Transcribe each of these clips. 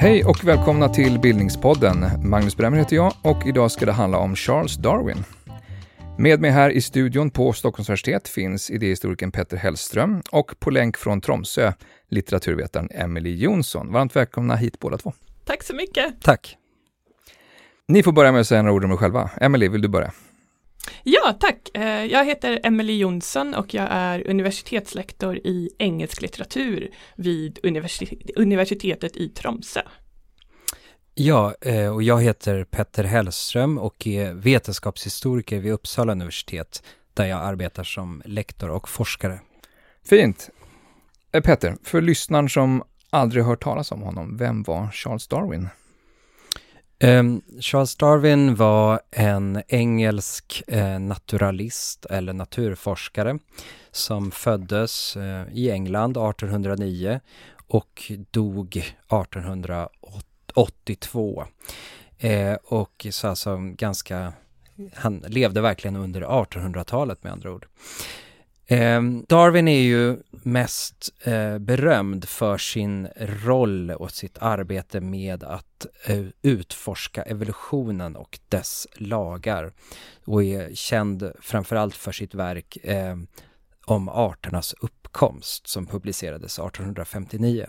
Hej och välkomna till Bildningspodden. Magnus Bremmer heter jag och idag ska det handla om Charles Darwin. Med mig här i studion på Stockholms universitet finns idéhistorikern Petter Hellström och på länk från Tromsö litteraturvetaren Emily Jonsson. Varmt välkomna hit båda två. Tack så mycket. Tack. Ni får börja med att säga några ord om er själva. Emily, vill du börja? Ja, tack. Eh, jag heter Emily Jonsson och jag är universitetslektor i engelsk litteratur vid universitetet i Tromsö. Ja, eh, och jag heter Petter Hellström och är vetenskapshistoriker vid Uppsala universitet där jag arbetar som lektor och forskare. Fint. Eh, Petter, för lyssnaren som aldrig hört talas om honom, vem var Charles Darwin? Um, Charles Darwin var en engelsk eh, naturalist eller naturforskare som föddes eh, i England 1809 och dog 1882. Eh, och så alltså ganska, han levde verkligen under 1800-talet med andra ord. Eh, Darwin är ju mest eh, berömd för sin roll och sitt arbete med att eh, utforska evolutionen och dess lagar och är känd framförallt för sitt verk eh, om arternas uppkomst som publicerades 1859.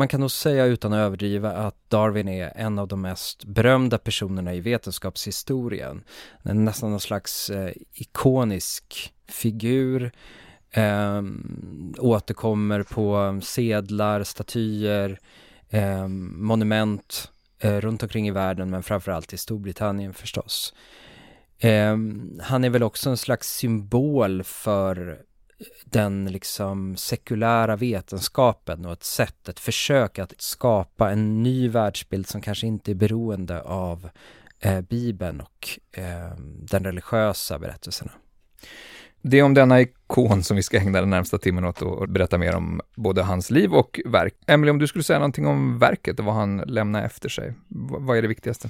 Man kan nog säga utan att överdriva att Darwin är en av de mest berömda personerna i vetenskapshistorien. Nästan någon slags eh, ikonisk figur eh, återkommer på sedlar, statyer, eh, monument eh, runt omkring i världen men framförallt i Storbritannien förstås. Eh, han är väl också en slags symbol för den liksom sekulära vetenskapen och ett sätt, ett försök att skapa en ny världsbild som kanske inte är beroende av eh, Bibeln och eh, den religiösa berättelserna. Det är om denna ikon som vi ska ägna den närmsta timmen åt och berätta mer om både hans liv och verk. Emily, om du skulle säga någonting om verket och vad han lämnar efter sig, vad är det viktigaste?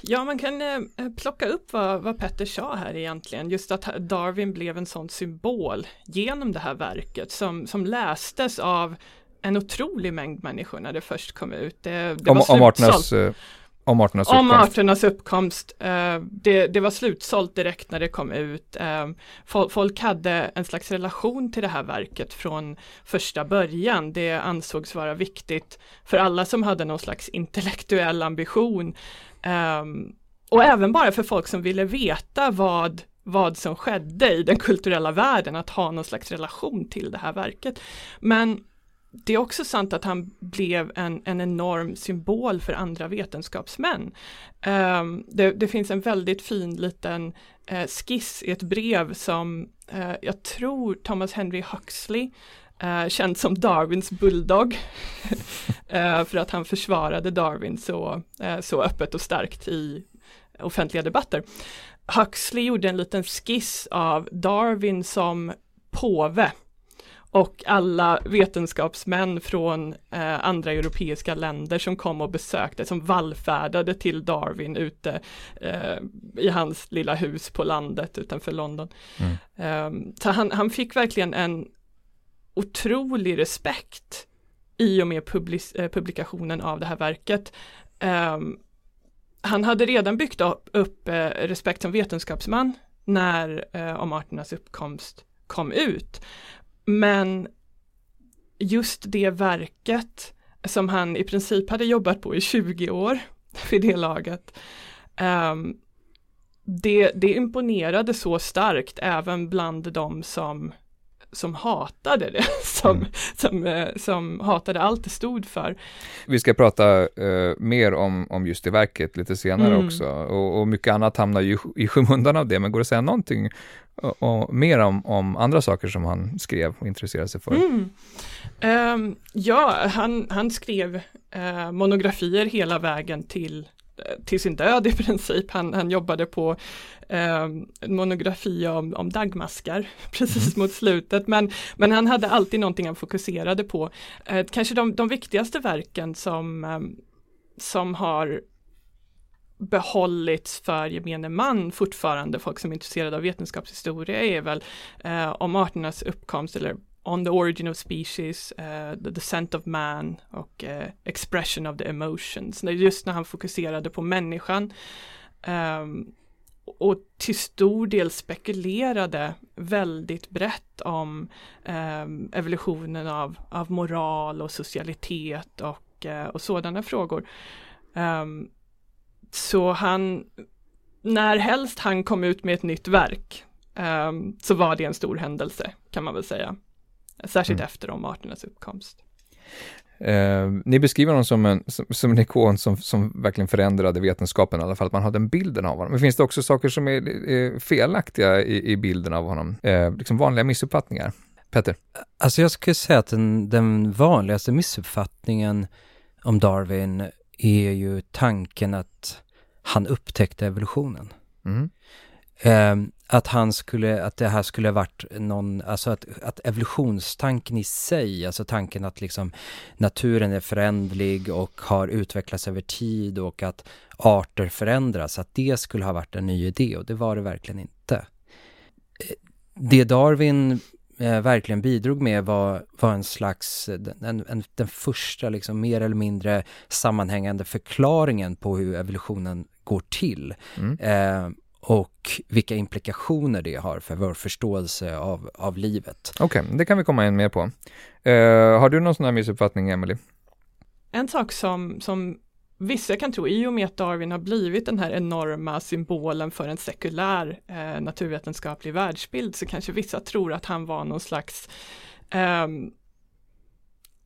Ja, man kan eh, plocka upp vad, vad Petter sa här egentligen, just att Darwin blev en sån symbol genom det här verket som, som lästes av en otrolig mängd människor när det först kom ut. Det, det om, om arternas, eh, om arternas uppkomst? Om arternas uppkomst. Eh, det, det, var slutsålt direkt när det kom ut. Eh, folk hade en slags relation till det här verket från första början. Det ansågs vara viktigt för alla som hade någon slags intellektuell ambition. Um, och även bara för folk som ville veta vad vad som skedde i den kulturella världen, att ha någon slags relation till det här verket. Men det är också sant att han blev en, en enorm symbol för andra vetenskapsmän. Um, det, det, finns en väldigt fin liten uh, skiss i ett brev som uh, jag tror Thomas Henry Huxley uh, känd som Darwins bulldog för att han försvarade Darwin så, så öppet och starkt i offentliga debatter. Huxley gjorde en liten skiss av Darwin som påve och alla vetenskapsmän från eh, andra europeiska länder som kom och besökte, som vallfärdade till Darwin ute eh, i hans lilla hus på landet utanför London. Mm. Eh, så han, han fick verkligen en otrolig respekt i och med public- eh, publikationen av det här verket. Um, han hade redan byggt upp, upp eh, respekt som vetenskapsman när eh, om arternas uppkomst kom ut. Men just det verket som han i princip hade jobbat på i 20 år vid det laget. Um, det, det imponerade så starkt även bland de som som hatade det, som, mm. som, eh, som hatade allt det stod för. Vi ska prata eh, mer om, om just det verket lite senare mm. också och, och, mycket annat hamnar ju i skymundan av det, men går det att säga någonting och, och mer om, om, andra saker som han skrev och intresserade sig för? Mm. Um, ja, han, han skrev uh, monografier hela vägen till till sin död i princip. Han, han jobbade på eh, en monografi om, om dagmaskar precis mot slutet. Men, men han hade alltid någonting han fokuserade på. Eh, kanske de, de viktigaste verken som, eh, som har behållits för gemene man fortfarande, folk som är intresserade av vetenskapshistoria är väl eh, om arternas uppkomst eller On the origin of species, uh, the descent of man och uh, expression of the emotions. Just när han fokuserade på människan um, och till stor del spekulerade väldigt brett om um, evolutionen av, av moral och socialitet och, uh, och sådana frågor. Um, så han, när helst han kom ut med ett nytt verk så var det en stor händelse kan man väl säga. Särskilt mm. efter de arternas uppkomst. Eh, ni beskriver honom som en, som, som en ikon som, som verkligen förändrade vetenskapen, i alla fall att man har den bilden av honom. Men finns det också saker som är, är felaktiga i, i, bilden av honom? Eh, liksom vanliga missuppfattningar? Petter? Alltså jag skulle säga att den, den vanligaste missuppfattningen om Darwin är ju tanken att han upptäckte evolutionen. Mm. Eh, att han skulle, att det här skulle varit någon, alltså att, att evolutionstanken i sig, alltså tanken att liksom naturen är förändlig och har utvecklats över tid och att arter förändras, att det skulle ha varit en ny idé och det var det verkligen inte. Eh, det Darwin eh, verkligen bidrog med var, var en slags, en, en, den första liksom mer eller mindre sammanhängande förklaringen på hur evolutionen går till. Mm. Eh, och vilka implikationer det har för vår förståelse av, av livet. Okej, okay, det kan vi komma in mer på. Uh, har du någon sån här missuppfattning, Emily? En sak som, som vissa kan tro, i och med att Darwin har blivit den här enorma symbolen för en sekulär eh, naturvetenskaplig världsbild, så kanske vissa tror att han var någon slags eh,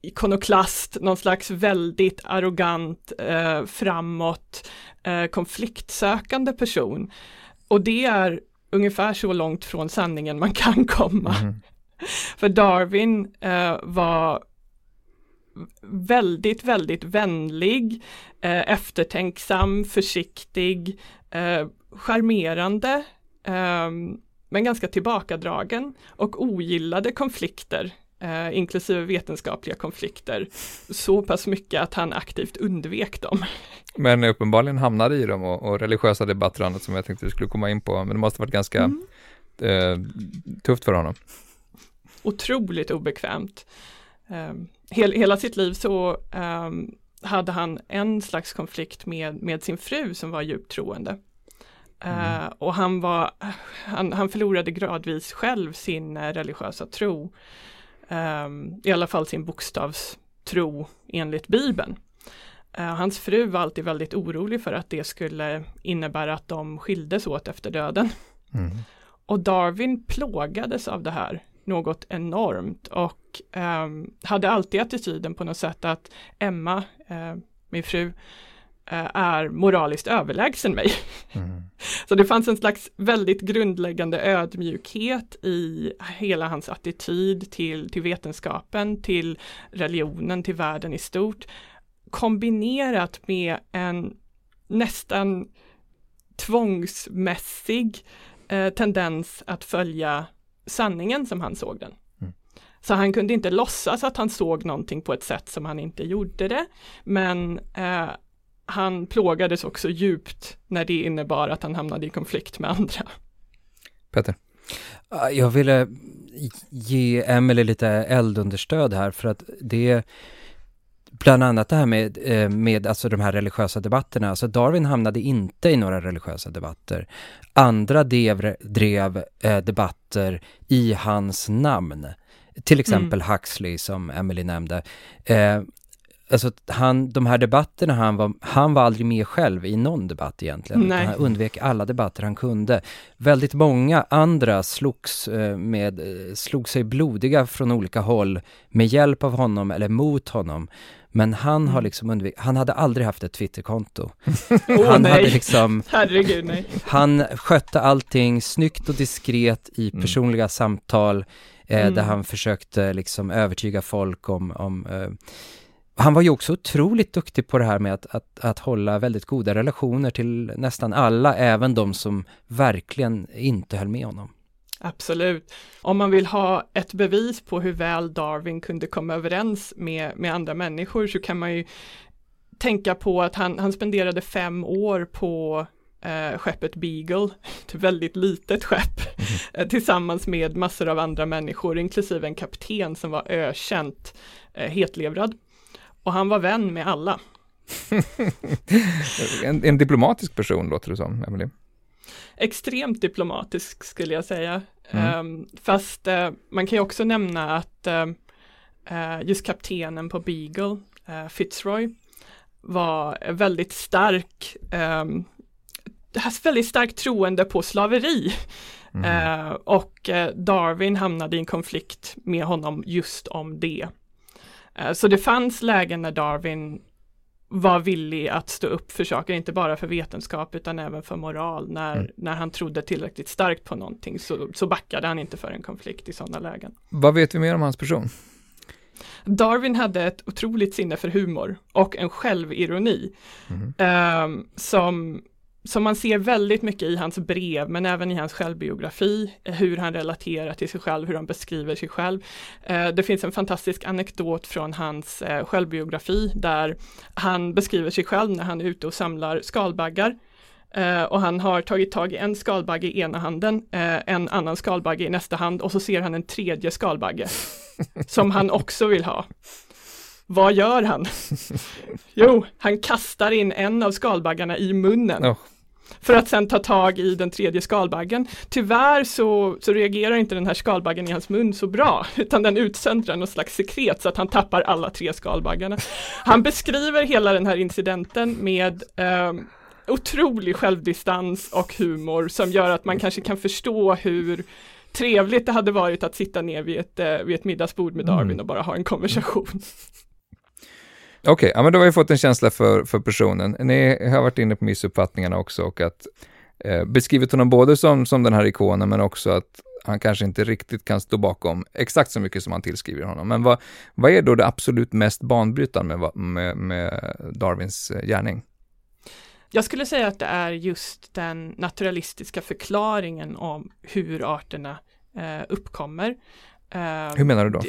ikonoklast, någon slags väldigt arrogant, eh, framåt, eh, konfliktsökande person. Och det är ungefär så långt från sanningen man kan komma. Mm. För Darwin eh, var väldigt, väldigt vänlig, eh, eftertänksam, försiktig, eh, charmerande, eh, men ganska tillbakadragen och ogillade konflikter eh, inklusive vetenskapliga konflikter, så pass mycket att han aktivt undvek dem. Men uppenbarligen hamnade i dem och, och religiösa debatter och annat som jag tänkte vi skulle komma in på, men det måste varit ganska mm. eh, tufft för honom. Otroligt obekvämt. Eh, hel, hela sitt liv så eh, hade han en slags konflikt med, med sin fru som var djupt troende. Mm. Uh, och han, var, han, han förlorade gradvis själv sin uh, religiösa tro um, i alla fall sin bokstavstro enligt Bibeln. Uh, hans fru var alltid väldigt orolig för att det skulle innebära att de skildes åt efter döden. Mm. Och Darwin plågades av det här något enormt och um, hade alltid attityden på något sätt att Emma, uh, min fru, är moraliskt överlägsen mig. Mm. Så det fanns en slags väldigt grundläggande ödmjukhet i hela hans attityd till, till vetenskapen, till religionen, till världen i stort. Kombinerat med en nästan tvångsmässig eh, tendens att följa sanningen som han såg den. Mm. Så han kunde inte låtsas att han såg någonting på ett sätt som han inte gjorde det. Men eh, han plågades också djupt när det innebar att han hamnade i konflikt med andra. Peter? Jag ville ge Emily lite eldunderstöd här för att det bland annat det här med, eh, med alltså de här religiösa debatterna. Alltså Darwin hamnade inte i några religiösa debatter. Andra drev, drev eh, debatter i hans namn. Till exempel mm. Huxley som Emily nämnde. Eh, Alltså han, de här debatterna, han var, han var aldrig med själv i någon debatt egentligen. Nej. Han undvek alla debatter han kunde. Väldigt många andra slogs, eh, med, eh, slog sig blodiga från olika håll med hjälp av honom eller mot honom. Men han har mm. liksom undvikit, han hade aldrig haft ett Twitterkonto. oh, han nej. hade liksom, Herregud, nej. han skötte allting snyggt och diskret i mm. personliga mm. samtal, eh, mm. där han försökte liksom övertyga folk om, om eh, han var ju också otroligt duktig på det här med att, att, att hålla väldigt goda relationer till nästan alla, även de som verkligen inte höll med honom. Absolut. Om man vill ha ett bevis på hur väl Darwin kunde komma överens med, med andra människor så kan man ju tänka på att han, han spenderade fem år på eh, skeppet Beagle, ett väldigt litet skepp, mm. tillsammans med massor av andra människor, inklusive en kapten som var ökänt eh, hetlevrad. Och han var vän med alla. en, en, diplomatisk person låter det som, Emily. Extremt diplomatisk skulle jag säga. Mm. Um, fast uh, man kan ju också nämna att uh, just kaptenen på Beagle, uh, Fitzroy, var väldigt stark, um, väldigt starkt troende på slaveri. Mm. Och Darwin hamnade i en konflikt med honom just om det. Uh, så det fanns lägen när Darwin var villig att stå upp för saker, inte bara för vetenskap utan även för moral. När, mm. när han trodde tillräckligt starkt på någonting så, så backade han inte för en konflikt i sådana lägen. Vad vet vi mer om hans person? Darwin hade ett otroligt sinne för humor och en självironi mm. um, som som man ser väldigt mycket i hans brev men även i hans självbiografi, eh, hur han relaterar till sig själv, hur han beskriver sig själv. Eh, det finns en fantastisk anekdot från hans eh, självbiografi där han beskriver sig själv när han är ute och samlar skalbaggar. och han har tagit tag i en skalbagge i ena handen, en annan skalbagge i nästa hand och så ser han en tredje skalbagge som han också vill ha. Vad gör han? jo, han kastar in en av skalbaggarna i munnen. Oh. För att sen ta tag i den tredje skalbaggen. Tyvärr så, så reagerar inte den här skalbaggen i hans mun så bra, utan den utsöndrar något slags sekret så att han tappar alla tre skalbaggarna. Han beskriver hela den här incidenten med eh, otrolig självdistans och humor som gör att man kanske kan förstå hur trevligt det hade varit att sitta ner vid ett, eh, vid ett middagsbord med Darwin mm. och bara ha en konversation. Okej, okay, ja, men då har vi fått en känsla för, för personen. Ni har varit inne på missuppfattningarna också och att eh, beskrivit honom både som, som den här ikonen men också att han kanske inte riktigt kan stå bakom exakt så mycket som han tillskriver honom. Men vad, vad är då det absolut mest banbrytande med, med, med Darwins eh, gärning? Jag skulle säga att det är just den naturalistiska förklaringen om hur arterna eh, uppkommer. Eh, hur menar du då?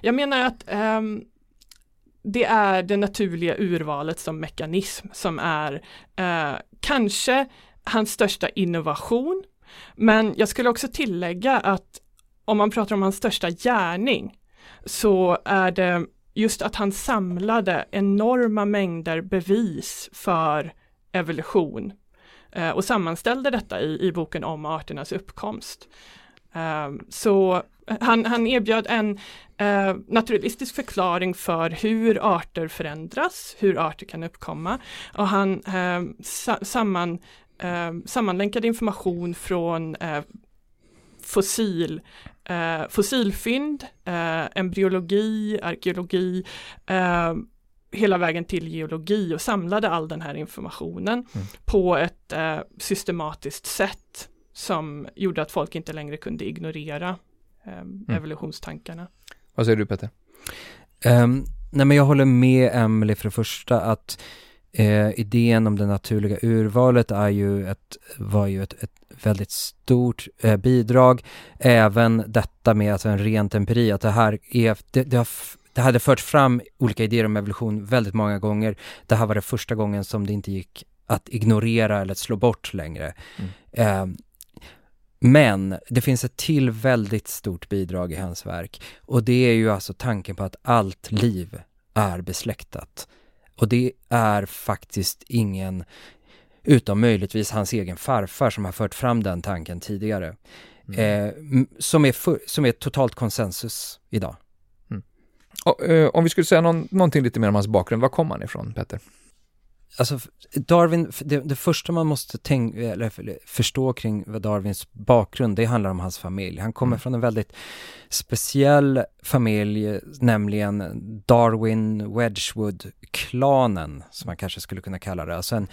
Jag menar att um, det är det naturliga urvalet som mekanism som är eh, kanske hans största innovation. Men jag skulle också tillägga att om man pratar om hans största gärning så är det just att han samlade enorma mängder bevis för evolution eh, och sammanställde detta i, i boken om arternas uppkomst. Eh, så han, han erbjöd en eh, naturalistisk förklaring för hur arter förändras, hur arter kan uppkomma. Och han eh, sa, samman, eh, sammanlänkade information från eh, fossil, eh, fossilfynd, eh, embryologi, arkeologi, hela vägen till geologi och samlade all den här informationen mm. på ett eh, systematiskt sätt som gjorde att folk inte längre kunde ignorera eh, mm. evolutionstankarna. Vad säger du Peter? Um, nej men jag håller med Emily för det första att eh, idén om det naturliga urvalet är ju ett, var ju ett, ett väldigt stort eh, bidrag. Även detta med alltså en rent empiri, att det här är, det, det, har, det hade förts fram olika idéer om evolution väldigt många gånger. Det här var det första gången som det inte gick att ignorera eller slå bort längre. Mm. Eh, men det finns ett till väldigt stort bidrag i hans verk och det är ju alltså tanken på att allt liv är besläktat. Och det är faktiskt ingen, utom möjligtvis hans egen farfar som har fört fram den tanken tidigare, mm. eh, som, är för, som är totalt konsensus idag. Mm. Och, eh, om vi skulle säga någon, någonting lite mer om hans bakgrund, var kom han ifrån Peter? Alltså Darwin, det, det, första man måste tänka, eller förstå kring Darwins bakgrund, det handlar om hans familj. Han kommer mm. från en väldigt speciell familj, nämligen Darwin-Wedgwood-klanen, som man kanske skulle kunna kalla det. Alltså en,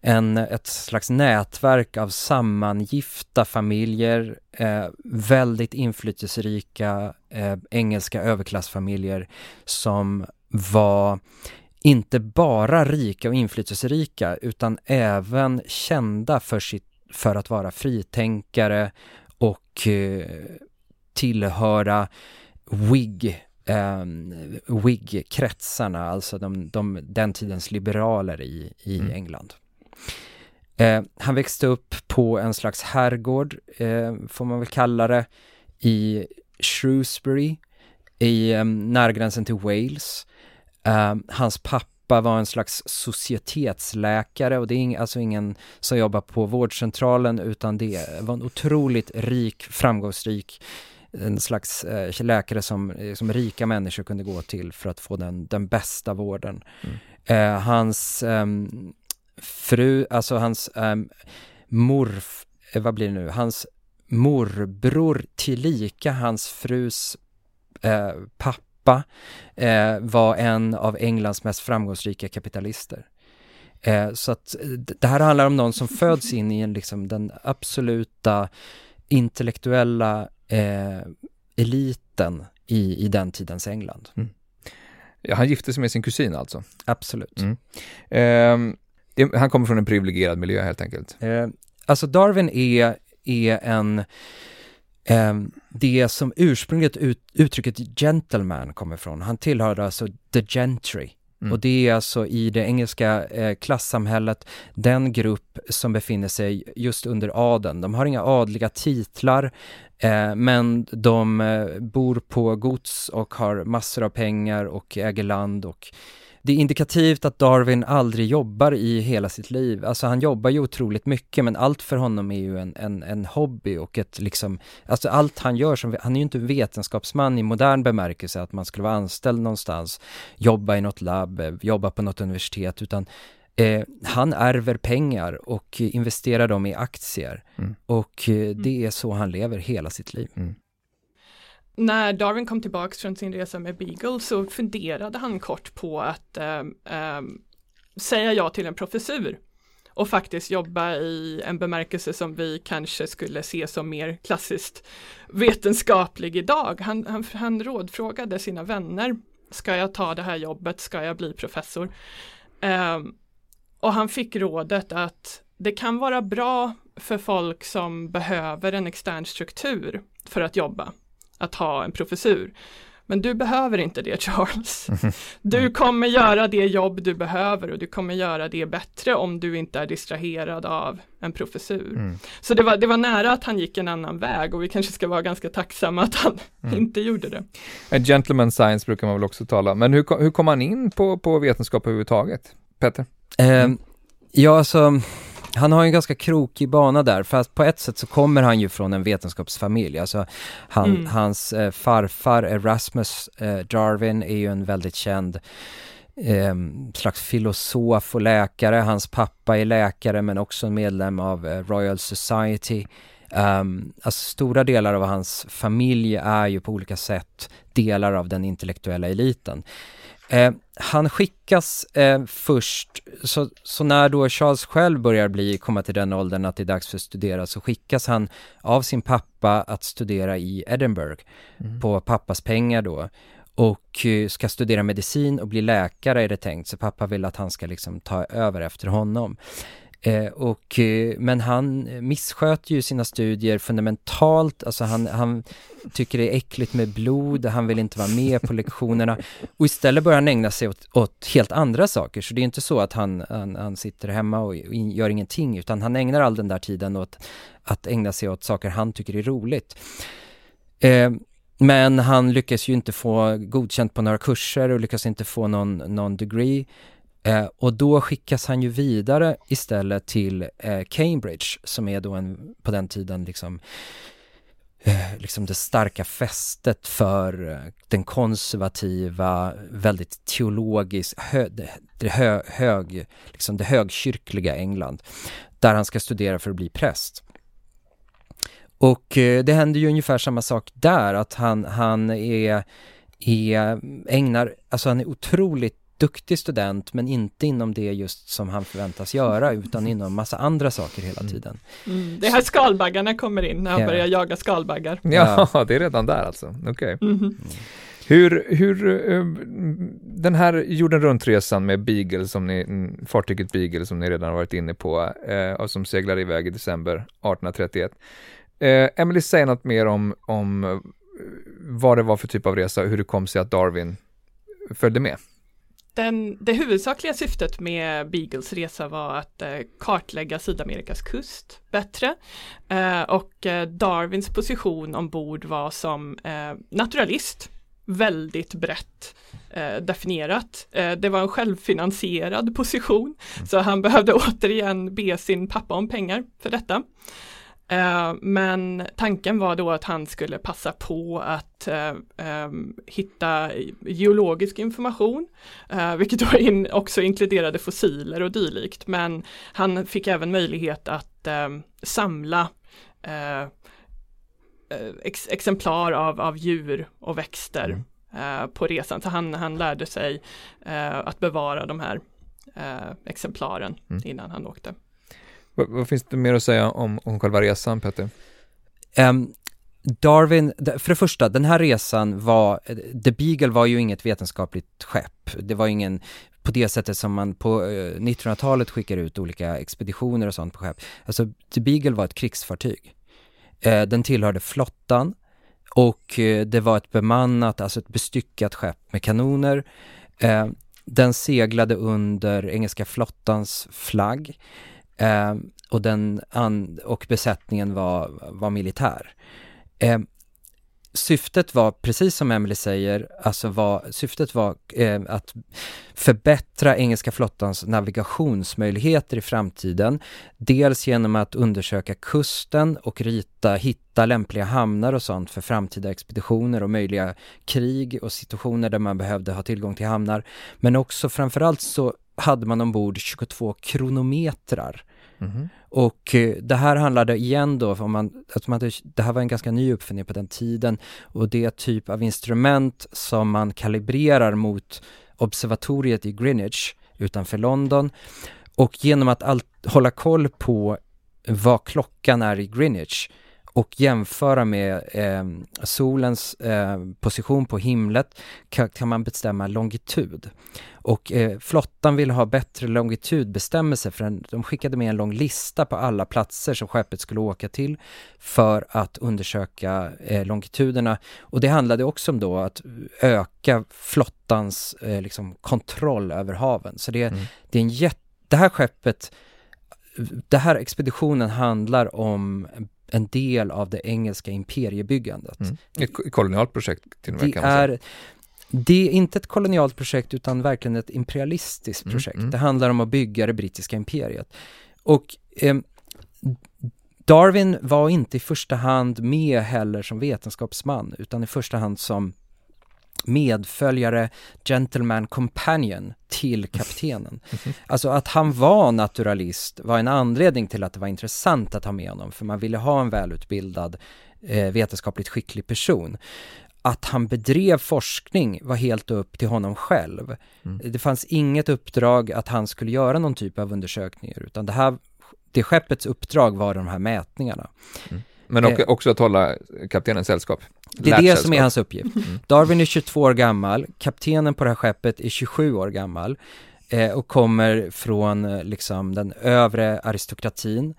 en, ett slags nätverk av sammangifta familjer, eh, väldigt inflytelserika eh, engelska överklassfamiljer som var inte bara rika och inflytelserika utan även kända för, sitt, för att vara fritänkare och eh, tillhöra Whig eh, Whig-kretsarna, alltså de, de, den tidens liberaler i, i mm. England. Eh, han växte upp på en slags herrgård, eh, får man väl kalla det, i Shrewsbury, i eh, närgränsen till Wales. Eh, hans pappa var en slags societetsläkare och det är ing, alltså ingen som jobbar på vårdcentralen utan det var en otroligt rik, framgångsrik en slags eh, läkare som, eh, som rika människor kunde gå till för att få den, den bästa vården. Mm. Eh, hans um, fru, alltså hans morf, eh, vad blir det nu, hans morbror tillika hans frus eh, pappa eh, var en av Englands mest framgångsrika kapitalister. Eh, så att det här handlar om någon som föds in i en, liksom, den absoluta intellektuella eh, eliten i, i den tidens England. Mm. Ja, han gifte sig med sin kusin alltså? Absolut. Mm. Eh, han kommer från en privilegierad miljö helt enkelt? Eh, alltså Darwin är, är en eh, det som ursprungligen ut, uttrycket gentleman kommer från. Han tillhörde alltså the gentry. Mm. Och det är alltså i det engelska eh, klassamhället den grupp som befinner sig just under adeln. De har inga adliga titlar, eh, men de eh, bor på gods och har massor av pengar och äger land och det är indikativt att Darwin aldrig jobbar i hela sitt liv. Alltså han jobbar ju otroligt mycket men allt för honom är ju en, en, en hobby och ett liksom, alltså allt han gör som, han är ju inte vetenskapsman i modern bemärkelse att man skulle vara anställd någonstans, jobba i något labb, jobba på något universitet utan Eh, han ärver pengar och investerar dem i aktier. Mm. Och eh, det är så han lever hela sitt liv. Mm när Darwin kom tillbaks från sin resa med Beagle så funderade han kort på att eh, eh, säga ja till en professur och faktiskt jobba i en bemärkelse som vi kanske skulle se som mer klassiskt vetenskaplig idag. Han, han, han rådfrågade sina vänner, ska jag ta det här jobbet, ska jag bli professor? Äh, och han fick rådet att det kan vara bra för folk som behöver en extern struktur för att jobba att ha en professur. Men du behöver inte det Charles. Du kommer göra det jobb du behöver och du kommer göra det bättre om du inte är distraherad av en professur. Mm. Så det var, det var nära att han gick en annan väg och vi kanske ska vara ganska tacksamma att han mm. inte gjorde det. En gentleman science brukar man väl också tala Men hur, hur kom han in på, på vetenskap överhuvudtaget? Petter? Eh, ja, alltså han har en ganska krokig bana där, fast på ett sätt så kommer han ju från en vetenskapsfamilj. Alltså han, mm. hans eh, farfar Erasmus eh, Darwin är ju en väldigt känd eh, slags filosof och läkare. Hans pappa är läkare men också en medlem av eh, Royal Society. Um, alltså stora delar av hans familj är ju på olika sätt delar av den intellektuella eliten. Eh, han skickas eh, först, så, så, när då Charles själv börjar bli, komma till den åldern att det är dags för att studera så skickas han av sin pappa att studera i Edinburgh mm. på pappas pengar då och eh, ska studera medicin och bli läkare är det tänkt så pappa vill att han ska liksom ta över efter honom. Eh, och, eh, men han missköter ju sina studier fundamentalt, alltså han, han tycker det är äckligt med blod, han vill inte vara med på lektionerna och istället börjar han ägna sig åt, åt helt andra saker, så det är inte så att han, han, han sitter hemma och, in, gör ingenting, utan han ägnar all den där tiden åt att ägna sig åt saker han tycker är roligt. Eh, men han lyckas ju inte få godkänt på några kurser och lyckas inte få någon, någon degree. Eh, och då skickas han ju vidare istället till eh, Cambridge som är då en, på den tiden liksom eh, liksom det starka fästet för eh, den konservativa, väldigt teologiskt, hö, det, det, hö, hög, liksom det högkyrkliga England, där han ska studera för att bli präst. Och eh, det händer ju ungefär samma sak där, att han, han är, är, ägnar, alltså han är otroligt duktig student men inte inom det just som han förväntas göra utan inom massa andra saker hela mm. tiden. Mm. Det är här skalbaggarna kommer in när han yeah. börjar jaga skalbaggar. Ja, ja, det är redan där alltså. Okej. Okay. Mm. Mm. Hur, hur, uh, den här jorden runt-resan med Beagle, som ni, fartyget Beagle som ni redan varit inne på uh, och som seglar iväg i december 1831. Uh, Emily, säg något mer om, om vad det var för typ av resa och hur det kom sig att Darwin följde med. Den, det huvudsakliga syftet med Beagles resa var att eh, kartlägga Sydamerikas kust bättre. Eh, och eh, Darwins position ombord var som eh, naturalist väldigt brett eh, definierat. Eh, det var en självfinansierad position mm. så han behövde återigen be sin pappa om pengar för detta. Eh, men tanken var då att han skulle passa på att uh, um, hitta geologisk information, uh, vilket då också inkluderade fossiler och dylikt. Men han fick även möjlighet att um, samla ex exemplar av, av djur och växter mm. på resan. Så han, han lärde sig att bevara de här exemplaren mm. innan han åkte. Vad, vad, finns det mer att säga om, om själva resan, Petter? Um, Darwin, för det första, den här resan var, The Beagle var ju inget vetenskapligt skepp. Det var ingen, på det sättet som man på eh, 1900-talet skickar ut olika expeditioner och sånt på skepp. Alltså, The Beagle var ett krigsfartyg. Uh, den tillhörde flottan och uh, det var ett bemannat, alltså ett bestyckat skepp med kanoner. Uh, den seglade under engelska flottans flagg. Eh, och, den och besättningen var, var militär. Eh, syftet var, precis som Emily säger, alltså var, syftet var eh, att förbättra engelska flottans navigationsmöjligheter i framtiden. Dels genom att undersöka kusten och rita, hitta lämpliga hamnar och sånt för framtida expeditioner och möjliga krig och situationer där man behövde ha tillgång till hamnar. Men också framförallt så hade man ombord 22 kronometrar Mm. Och eh, det här handlade igen då om man, att man, det här var en ganska ny uppfinning på den tiden och det är typ av instrument som man kalibrerar mot observatoriet i Greenwich utanför London. Och genom att all, hålla koll på vad klockan är i Greenwich och jämföra med eh, solens eh, position på himlet kan, kan, man bestämma longitud. Och eh, flottan vill ha bättre longitudbestämmelser för en, de skickade med en lång lista på alla platser som skeppet skulle åka till för att undersöka eh, longituderna. Och det handlade också om då att öka flottans eh, liksom kontroll över haven. Så det, mm. det är en jätte, det här skeppet det här expeditionen handlar om en del av det engelska imperiebyggandet. Mm. Ett kolonialt projekt till och med det kan man säga. Är, det är inte ett kolonialt projekt utan verkligen ett imperialistiskt mm, projekt. Mm. Det handlar om att bygga det brittiska imperiet. Och eh, Darwin var inte i första hand med heller som vetenskapsman utan i första hand som medföljare, gentleman companion till kaptenen. Alltså att han var naturalist var en anledning till att det var intressant att ha med honom, för man ville ha en välutbildad, eh, vetenskapligt skicklig person. Att han bedrev forskning var helt upp till honom själv. Mm. Det fanns inget uppdrag att han skulle göra någon typ av undersökningar, utan det här, det skeppets uppdrag var de här mätningarna. Mm. Men också, eh, också att hålla kaptenens sällskap. Det är det som är hans uppgift. Mm. Darwin är 22 år gammal, kaptenen på det här skeppet är 27 år gammal eh, och kommer från eh, liksom den övre aristokratin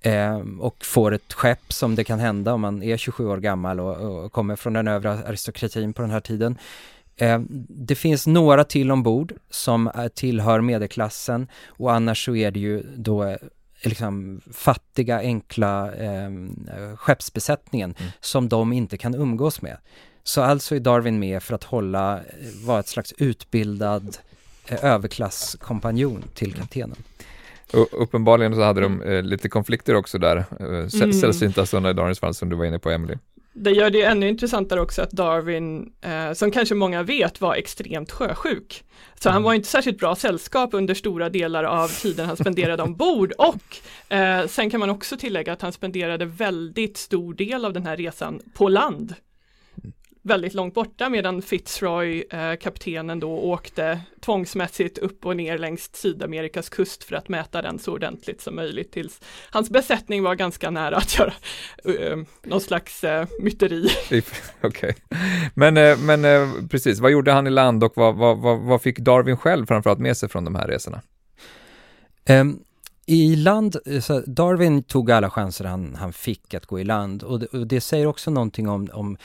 eh, och får ett skepp som det kan hända om man är 27 år gammal och, och kommer från den övre aristokratin på den här tiden. Eh, det finns några till ombord som tillhör medelklassen och annars så är det ju då liksom fattiga, enkla eh, skeppsbesättningen mm. som de inte kan umgås med. Så alltså är Darwin med för att hålla, vara ett slags utbildad eh, överklasskompanjon till kaptenen. Och uppenbarligen så hade de eh, lite konflikter också där, eh, mm. sällsynta sådana i Darwins fall som du var inne på Emily. Det gör det ännu intressantare också att Darwin, eh, som kanske många vet, var extremt sjösjuk. Så mm. han var inte särskilt bra sällskap under stora delar av tiden han spenderade ombord och eh, sen kan man också tillägga att han spenderade väldigt stor del av den här resan på land väldigt långt borta medan Fitzroy, eh, kaptenen då, åkte tvångsmässigt upp och ner längs Sydamerikas kust för att mäta den så ordentligt som möjligt tills hans besättning var ganska nära att göra uh, någon slags uh, myteri. Okej, okay. men, uh, men uh, precis, vad gjorde han i land och vad, vad, vad, vad fick Darwin själv framförallt med sig från de här resorna? Um, i land, Darwin tog alla chanser han, han fick att gå i land och det, och det säger också någonting om, om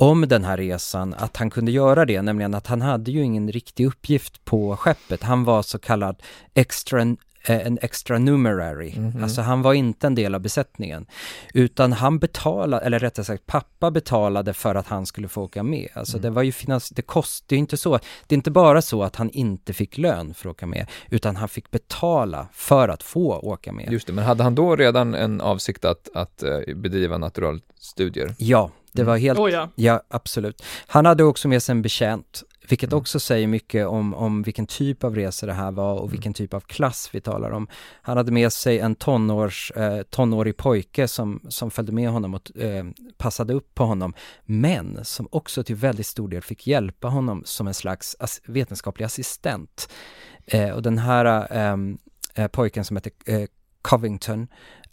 om den här resan att han kunde göra det, nämligen att han hade ju ingen riktig uppgift på skeppet. Han var så kallad extra Eh, en extra numerary. Mm -hmm. Alltså han var inte en del av besättningen. Utan han betalade, eller rättare sagt pappa betalade för att han skulle få åka med. Alltså mm. det var ju finans, det kostade inte så, det är inte bara så att han inte fick lön för att åka med, utan han fick betala för att få åka med. Just det, men hade han då redan en avsikt att, att uh, bedriva naturalstudier? Ja, det var helt, oh ja. ja absolut. Han hade också med sig en betjänt vilket mm. också säger mycket om, om vilken typ av resa det här var och mm. vilken typ av klass vi talar om. Han hade med sig en tonårs, eh, tonårig pojke som, som följde med honom och eh, passade upp på honom, men som också till väldigt stor del fick hjälpa honom som en slags as vetenskaplig assistent. Eh, och den här ehm, eh, pojken som heter eh, Covington,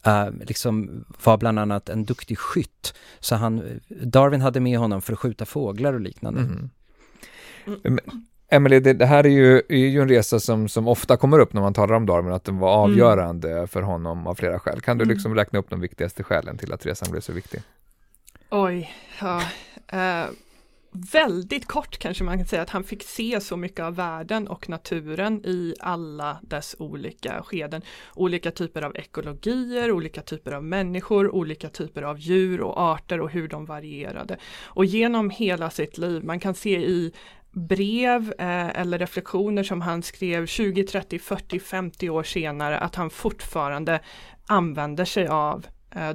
Uh, liksom var bland annat en duktig skytt. Så han, Darwin hade med honom för att skjuta fåglar och liknande. Mm. Mm. Emelie, det, det, här är ju, är ju en resa som, som ofta kommer upp när man talar om Darwin, att den var mm. avgörande mm. för honom av flera skäl. Kan du mm. liksom räkna upp de viktigaste skälen till att resan blev så viktig? Oj, ja. Uh, väldigt kort kanske man kan säga att han fick se så mycket av världen och naturen i alla dess olika skeden. Olika typer av ekologier, olika typer av människor, olika typer av djur och arter och hur de varierade. Och genom hela sitt liv, man kan se i brev eh, eller reflektioner som han skrev 20, 30, 40, 50 år senare att han fortfarande använder sig av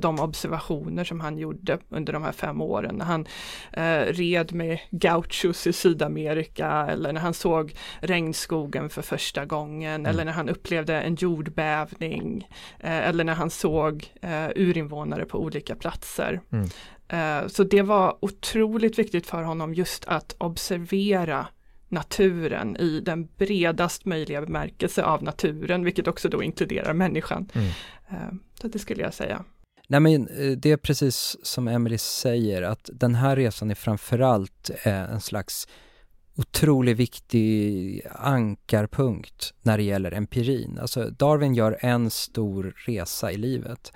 de observationer som han gjorde under de här fem åren. När han eh, red med gauchos i Sydamerika eller när han såg regnskogen för första gången mm. eller när han upplevde en jordbävning eh, eller när han såg eh, urinvånare på olika platser. Mm. Eh, så det var otroligt viktigt för honom just att observera naturen i den bredast möjliga bemärkelse av naturen, vilket också då inkluderar människan. Mm. Eh, så det skulle jag säga. Nej men eh, det är precis som Emily säger, att den här resan är framförallt eh, en slags otroligt viktig ankarpunkt när det gäller empirin. Alltså Darwin gör en stor resa i livet.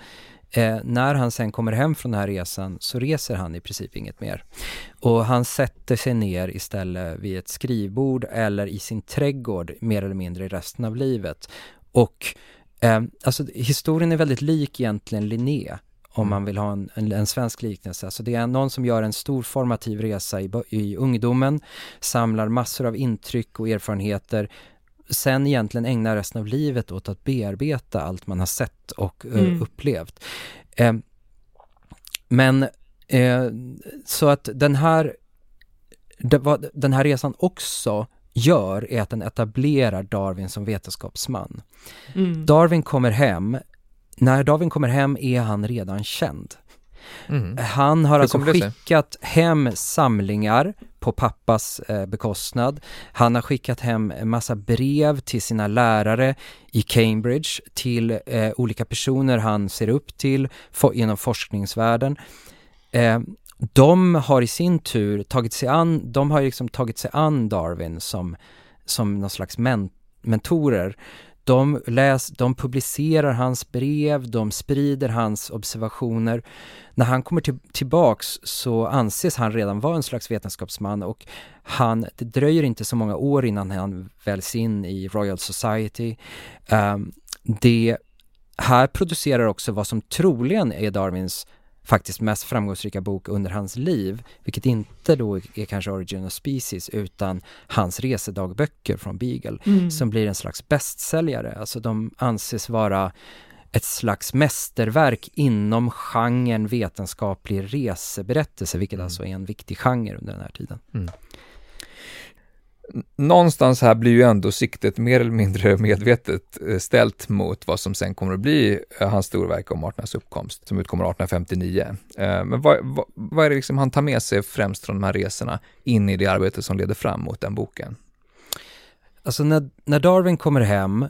Eh, när han sen kommer hem från den här resan så reser han i princip inget mer. Och han sätter sig ner istället vid ett skrivbord eller i sin trädgård mer eller mindre i resten av livet. Och eh, alltså historien är väldigt lik egentligen Linné om man mm. vill ha en, en, en, svensk liknelse. Alltså det är någon som gör en stor formativ resa i, i ungdomen, samlar massor av intryck och erfarenheter, sen egentligen ägna resten av livet åt att bearbeta allt man har sett och uh, mm. upplevt. Eh, men eh, så att den här, den här resan också gör är att den etablerar Darwin som vetenskapsman. Mm. Darwin kommer hem, när Darwin kommer hem är han redan känd. Mm. Han har alltså skickat hem samlingar på pappas eh, bekostnad. Han har skickat hem en massa brev till sina lärare i Cambridge, till eh, olika personer han ser upp till for, inom forskningsvärlden. Eh, de har i sin tur tagit sig an, de har liksom tagit sig an Darwin som, som någon slags men, mentorer de, läs, de publicerar hans brev, de sprider hans observationer. När han kommer till, tillbaks så anses han redan vara en slags vetenskapsman och han, det dröjer inte så många år innan han väljs in i Royal Society. Um, det här producerar också vad som troligen är Darwins faktiskt mest framgångsrika bok under hans liv, vilket inte då är kanske Origin of Species utan hans resedagböcker från Beagle, mm. som blir en slags bästsäljare. Alltså de anses vara ett slags mästerverk inom genren vetenskaplig reseberättelse, vilket mm. alltså är en viktig genre under den här tiden. Mm någonstans här blir ju ändå siktet mer eller mindre medvetet eh, ställt mot vad som sen kommer att bli eh, hans storverk om arternas uppkomst, som utkommer 1859. Eh, men vad, vad, vad, är det liksom han tar med sig främst från de här resorna in i det arbete som leder fram mot den boken? Alltså när, när Darwin kommer hem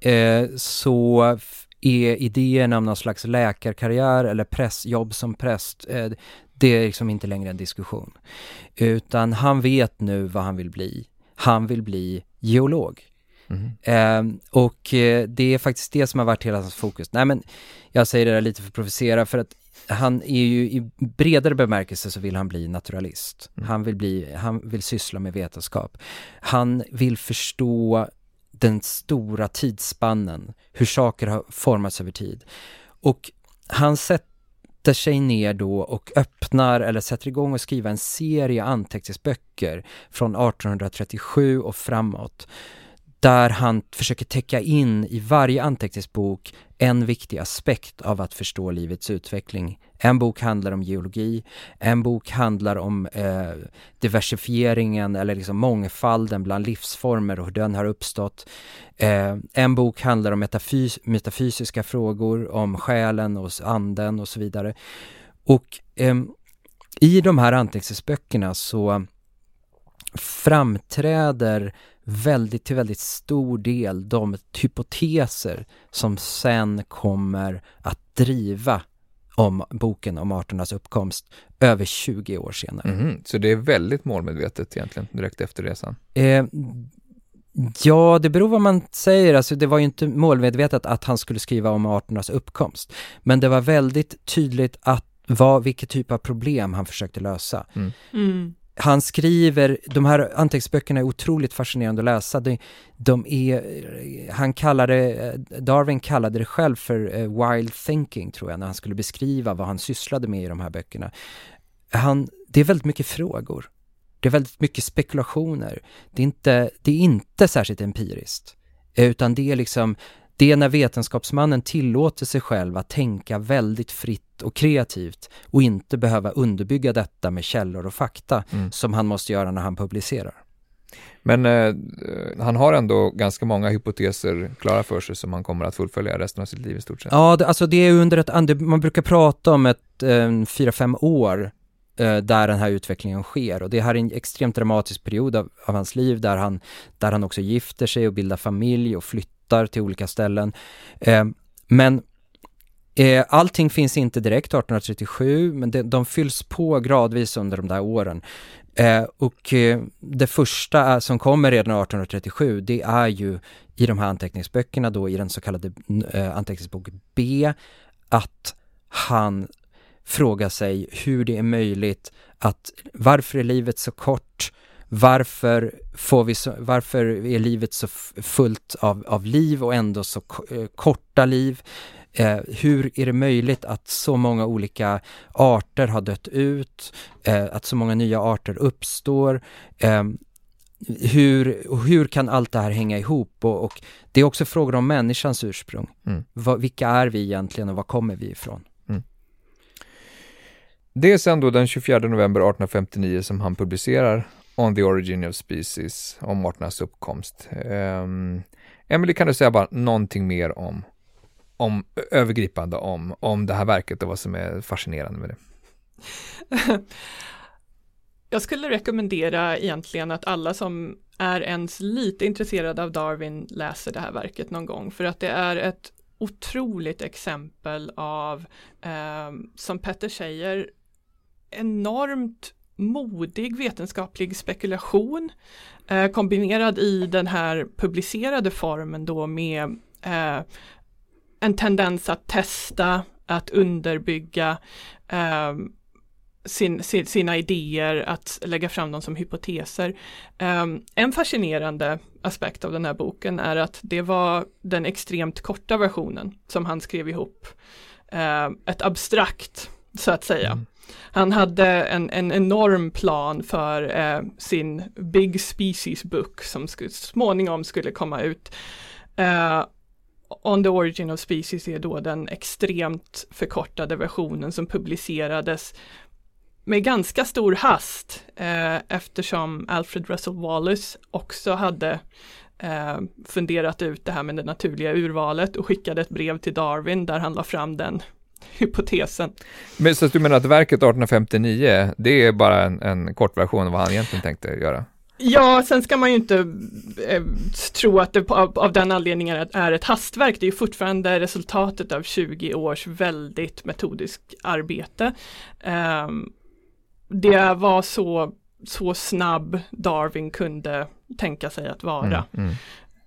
eh, så är idén om någon slags läkarkarriär eller pressjobb som präst, eh, det är liksom inte längre en diskussion. Utan han vet nu vad han vill bli han vill bli geolog. Mm. Eh, och det är faktiskt det som har varit hela hans fokus. Nej men, jag säger det där lite för att provocera för att han är ju i bredare bemärkelse så vill han bli naturalist. Mm. Han vill bli, han vill syssla med vetenskap. Han vill förstå den stora tidsspannen, hur saker har formats över tid. Och han sätter sig ner då och öppnar eller sätter igång och skriva en serie anteckningsböcker från 1837 och framåt där han försöker täcka in i varje anteckningsbok en viktig aspekt av att förstå livets utveckling. En bok handlar om geologi, en bok handlar om eh, diversifieringen eller liksom mångfalden bland livsformer och hur den har uppstått. Eh, en bok handlar om metafys metafysiska frågor, om själen och anden och så vidare. Och eh, i de här anteckningsböckerna så framträder väldigt till väldigt stor del de hypoteser som sen kommer att driva om boken om arternas uppkomst över 20 år senare. Mm, så det är väldigt målmedvetet egentligen direkt efter resan? Eh, ja, det beror vad man säger. Alltså det var ju inte målmedvetet att han skulle skriva om arternas uppkomst. Men det var väldigt tydligt att vad, vilket typ av problem han försökte lösa. Mm. Mm. Han skriver, de här anteckningsböckerna är otroligt fascinerande att läsa. De, de är, han kallade, Darwin kallade det själv för eh, wild thinking tror jag, när han skulle beskriva vad han sysslade med i de här böckerna. Han, det är väldigt mycket frågor. Det är väldigt mycket spekulationer. Det är inte, det är inte särskilt empiriskt, utan det är liksom det är när vetenskapsmannen tillåter sig själv att tänka väldigt fritt och kreativt och inte behöva underbygga detta med källor och fakta Mm. som han måste göra när han publicerar. Men eh, han har ändå ganska många hypoteser klara för sig som han kommer att fullfölja resten av sitt liv i stort sett. Ja, det, alltså det är under ett, man brukar prata om ett eh, fyra, fem år eh, där den här utvecklingen sker och det här är en extremt dramatisk period av, av hans liv där han, där han också gifter sig och bildar familj och flyttar till olika ställen. Eh, men eh, allting finns inte direkt 1837 men de, de fylls på gradvis under de där åren. Eh, och eh, det första som kommer redan 1837 det är ju i de här anteckningsböckerna då i den så kallade eh, anteckningsbok B att han frågar sig hur det är möjligt att varför är livet så kort? Varför, får vi så, varför är livet så fullt av, av liv och ändå så eh, korta liv? Eh, hur är det möjligt att så många olika arter har dött ut? Eh, att så många nya arter uppstår? Eh, hur, hur kan allt det här hänga ihop? Och, och det är också frågor om människans ursprung. Mm. Vad, vilka är vi egentligen och var kommer vi ifrån? Det är sen då den 24 november 1859 som han publicerar On the Origin of Species, om arternas uppkomst. Um, Emily, kan du säga bara någonting mer om, om övergripande om, om det här verket och vad som är fascinerande med det? Jag skulle rekommendera egentligen att alla som är ens lite intresserade av Darwin läser det här verket någon gång för att det är ett otroligt exempel av, eh, som Petter säger, enormt modig vetenskaplig spekulation eh, kombinerad i den här publicerade formen då med eh, en tendens att testa, att underbygga eh, sin, sin, sina idéer, att lägga fram dem som hypoteser. Um, en fascinerande aspekt av den här boken är att det var den extremt korta versionen som han skrev ihop. Uh, ett abstrakt, så att säga. Mm. Han hade en, en enorm plan för uh, sin Big Species Book som småningom skulle komma ut. Uh, On the Origin of Species är då den extremt förkortade versionen som publicerades med ganska stor hast eh, eftersom Alfred Russel Wallace också hade eh, funderat ut det här med det naturliga urvalet och skickade ett brev till Darwin där han la fram den hypotesen. Men så att du menar att verket 1859, det är bara en, en kort version av vad han egentligen tänkte göra? Ja, sen ska man ju inte eh, tro att det av, av den anledningen är, är ett hastverk. Det är ju fortfarande resultatet av 20 års väldigt metodiskt arbete. Eh, det var så, så snabb Darwin kunde tänka sig att vara. Mm, mm.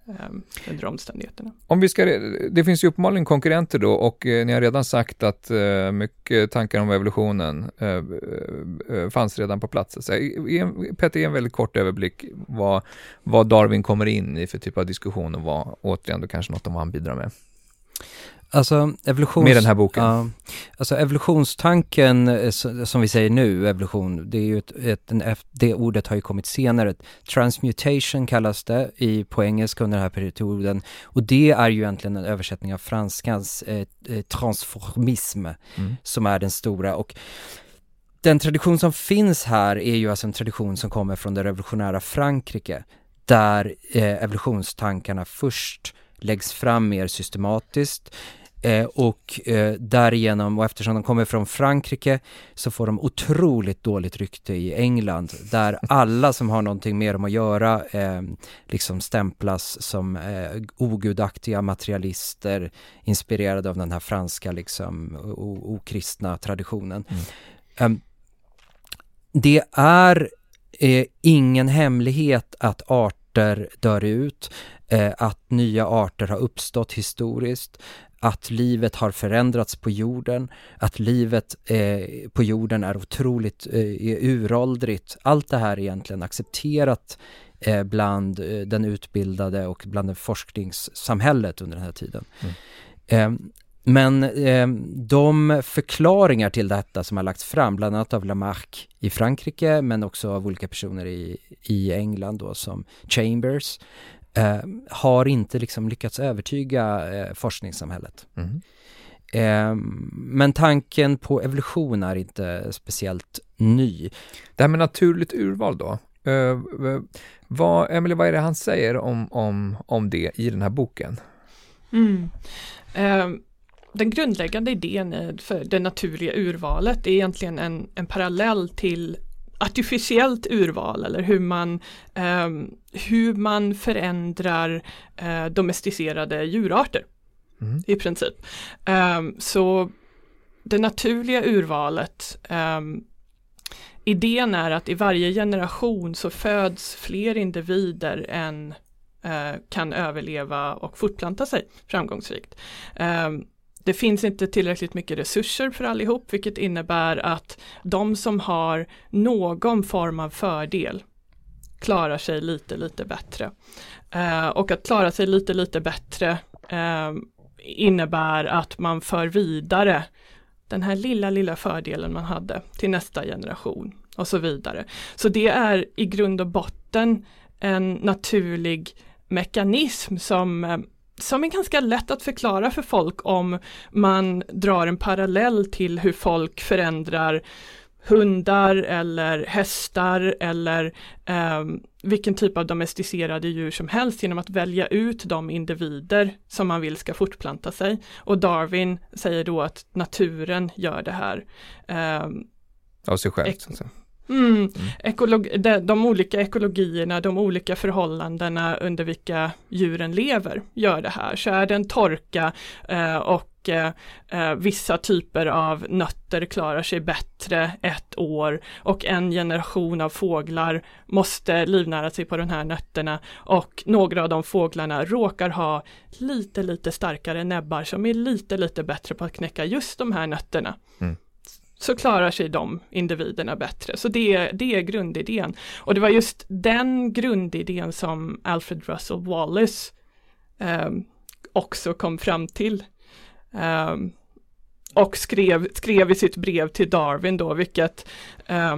Ehm, under omständigheterna. Om vi ska, det finns ju uppenbarligen konkurrenter då och eh, ni har redan sagt att eh, mycket tankar om evolutionen eh, eh fanns redan på plats. Så, eh, Petter, ge en väldigt kort överblick vad, vad Darwin kommer in i för typ av diskussion och vad, återigen, då kanske något om vad han bidrar med. Alltså evolutions... Med den här boken? Ja, alltså evolutionstanken, eh, som vi säger nu, evolution, det är ju ett, ett, en, det ordet har ju kommit senare. Transmutation kallas det i, på engelska under den här perioden. Och det är ju egentligen en översättning av franskans eh, eh, transformism, mm. som är den stora. Och den tradition som finns här är ju alltså en tradition som kommer från det revolutionära Frankrike, där eh, evolutionstankarna först läggs fram mer systematiskt Eh, och eh, därigenom, och eftersom de kommer från Frankrike, så får de otroligt dåligt rykte i England, där alla som har någonting med dem att göra eh, liksom stämplas som eh, ogudaktiga materialister, inspirerade av den här franska liksom okristna traditionen. Mm. Ehm, det är eh, ingen hemlighet att arter dör ut, eh, att nya arter har uppstått historiskt, att livet har förändrats på jorden, att livet eh, på jorden är otroligt eh, uråldrigt. Allt det här är egentligen accepterat eh, bland eh, den utbildade och bland forskningssamhället under den här tiden. Mm. Ehm, men eh, de förklaringar till detta som har lagts fram, bland annat av Lamarck i Frankrike, men också av olika personer i, i England då som Chambers, eh, har inte liksom lyckats övertyga eh, forskningssamhället. Mm. Eh, men tanken på evolution är inte speciellt ny. Det här med naturligt urval då? Uh, vad, Emily, vad är det han säger om, om, om det i den här boken? Mm. Uh, den grundläggande idén för det naturliga urvalet är egentligen en, en parallell till artificiellt urval eller hur man, eh, hur man förändrar eh, domesticerade djurarter mm. i princip. Eh, så det naturliga urvalet ehm, Idén är att i varje generation så föds fler individer än eh, kan överleva och fortplanta sig framgångsrikt. Det finns inte tillräckligt mycket resurser för allihop, vilket innebär att de som har någon form av fördel klarar sig lite, lite bättre. Eh, och att klara sig lite, lite bättre eh, innebär att man för vidare den här lilla, lilla fördelen man hade till nästa generation och så vidare. Så det är i grund och botten en naturlig mekanism som eh, som är ganska lätt att förklara för folk om man drar en parallell till hur folk förändrar hundar eller hästar eller eh, vilken typ av domesticerade djur som helst genom att välja ut de individer som man vill ska fortplanta sig. Och Darwin säger då att naturen gör det här. Eh, Av sig själv? Mm. Mm. Ekolog, de, de, olika ekologierna, de olika förhållandena under vilka djuren lever gör det här. Så är det en torka eh, och eh, eh, vissa typer av nötter klarar sig bättre ett år och en generation av fåglar måste livnära sig på de här nötterna och några av de fåglarna råkar ha lite, lite starkare näbbar som är lite, lite bättre på att knäcka just de här nötterna. Mm så klarar sig de individerna bättre. Så det, det är grundidén. Och det var just den grundidén som Alfred Russel Wallace eh, också kom fram till. Eh, och skrev, skrev i sitt brev till Darwin då, vilket eh,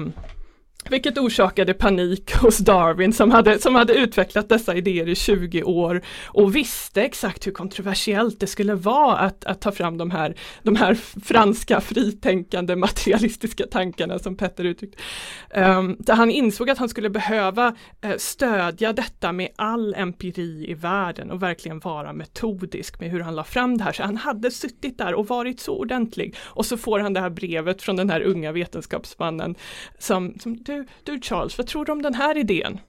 vilket orsakade panik hos Darwin som hade, som hade utvecklat dessa idéer i 20 år och visste exakt hur kontroversiellt det skulle vara att, att ta fram de här, de här franska fritänkande materialistiska tankarna som Petter uttryckte. Um, han insåg att han skulle behöva uh, stödja detta med all empiri i världen och verkligen vara metodisk med hur han la fram det här. Så han hade suttit där och varit så ordentlig och så får han det här brevet från den här unga vetenskapsmannen som, som du, du Charles, vad tror du om den här idén?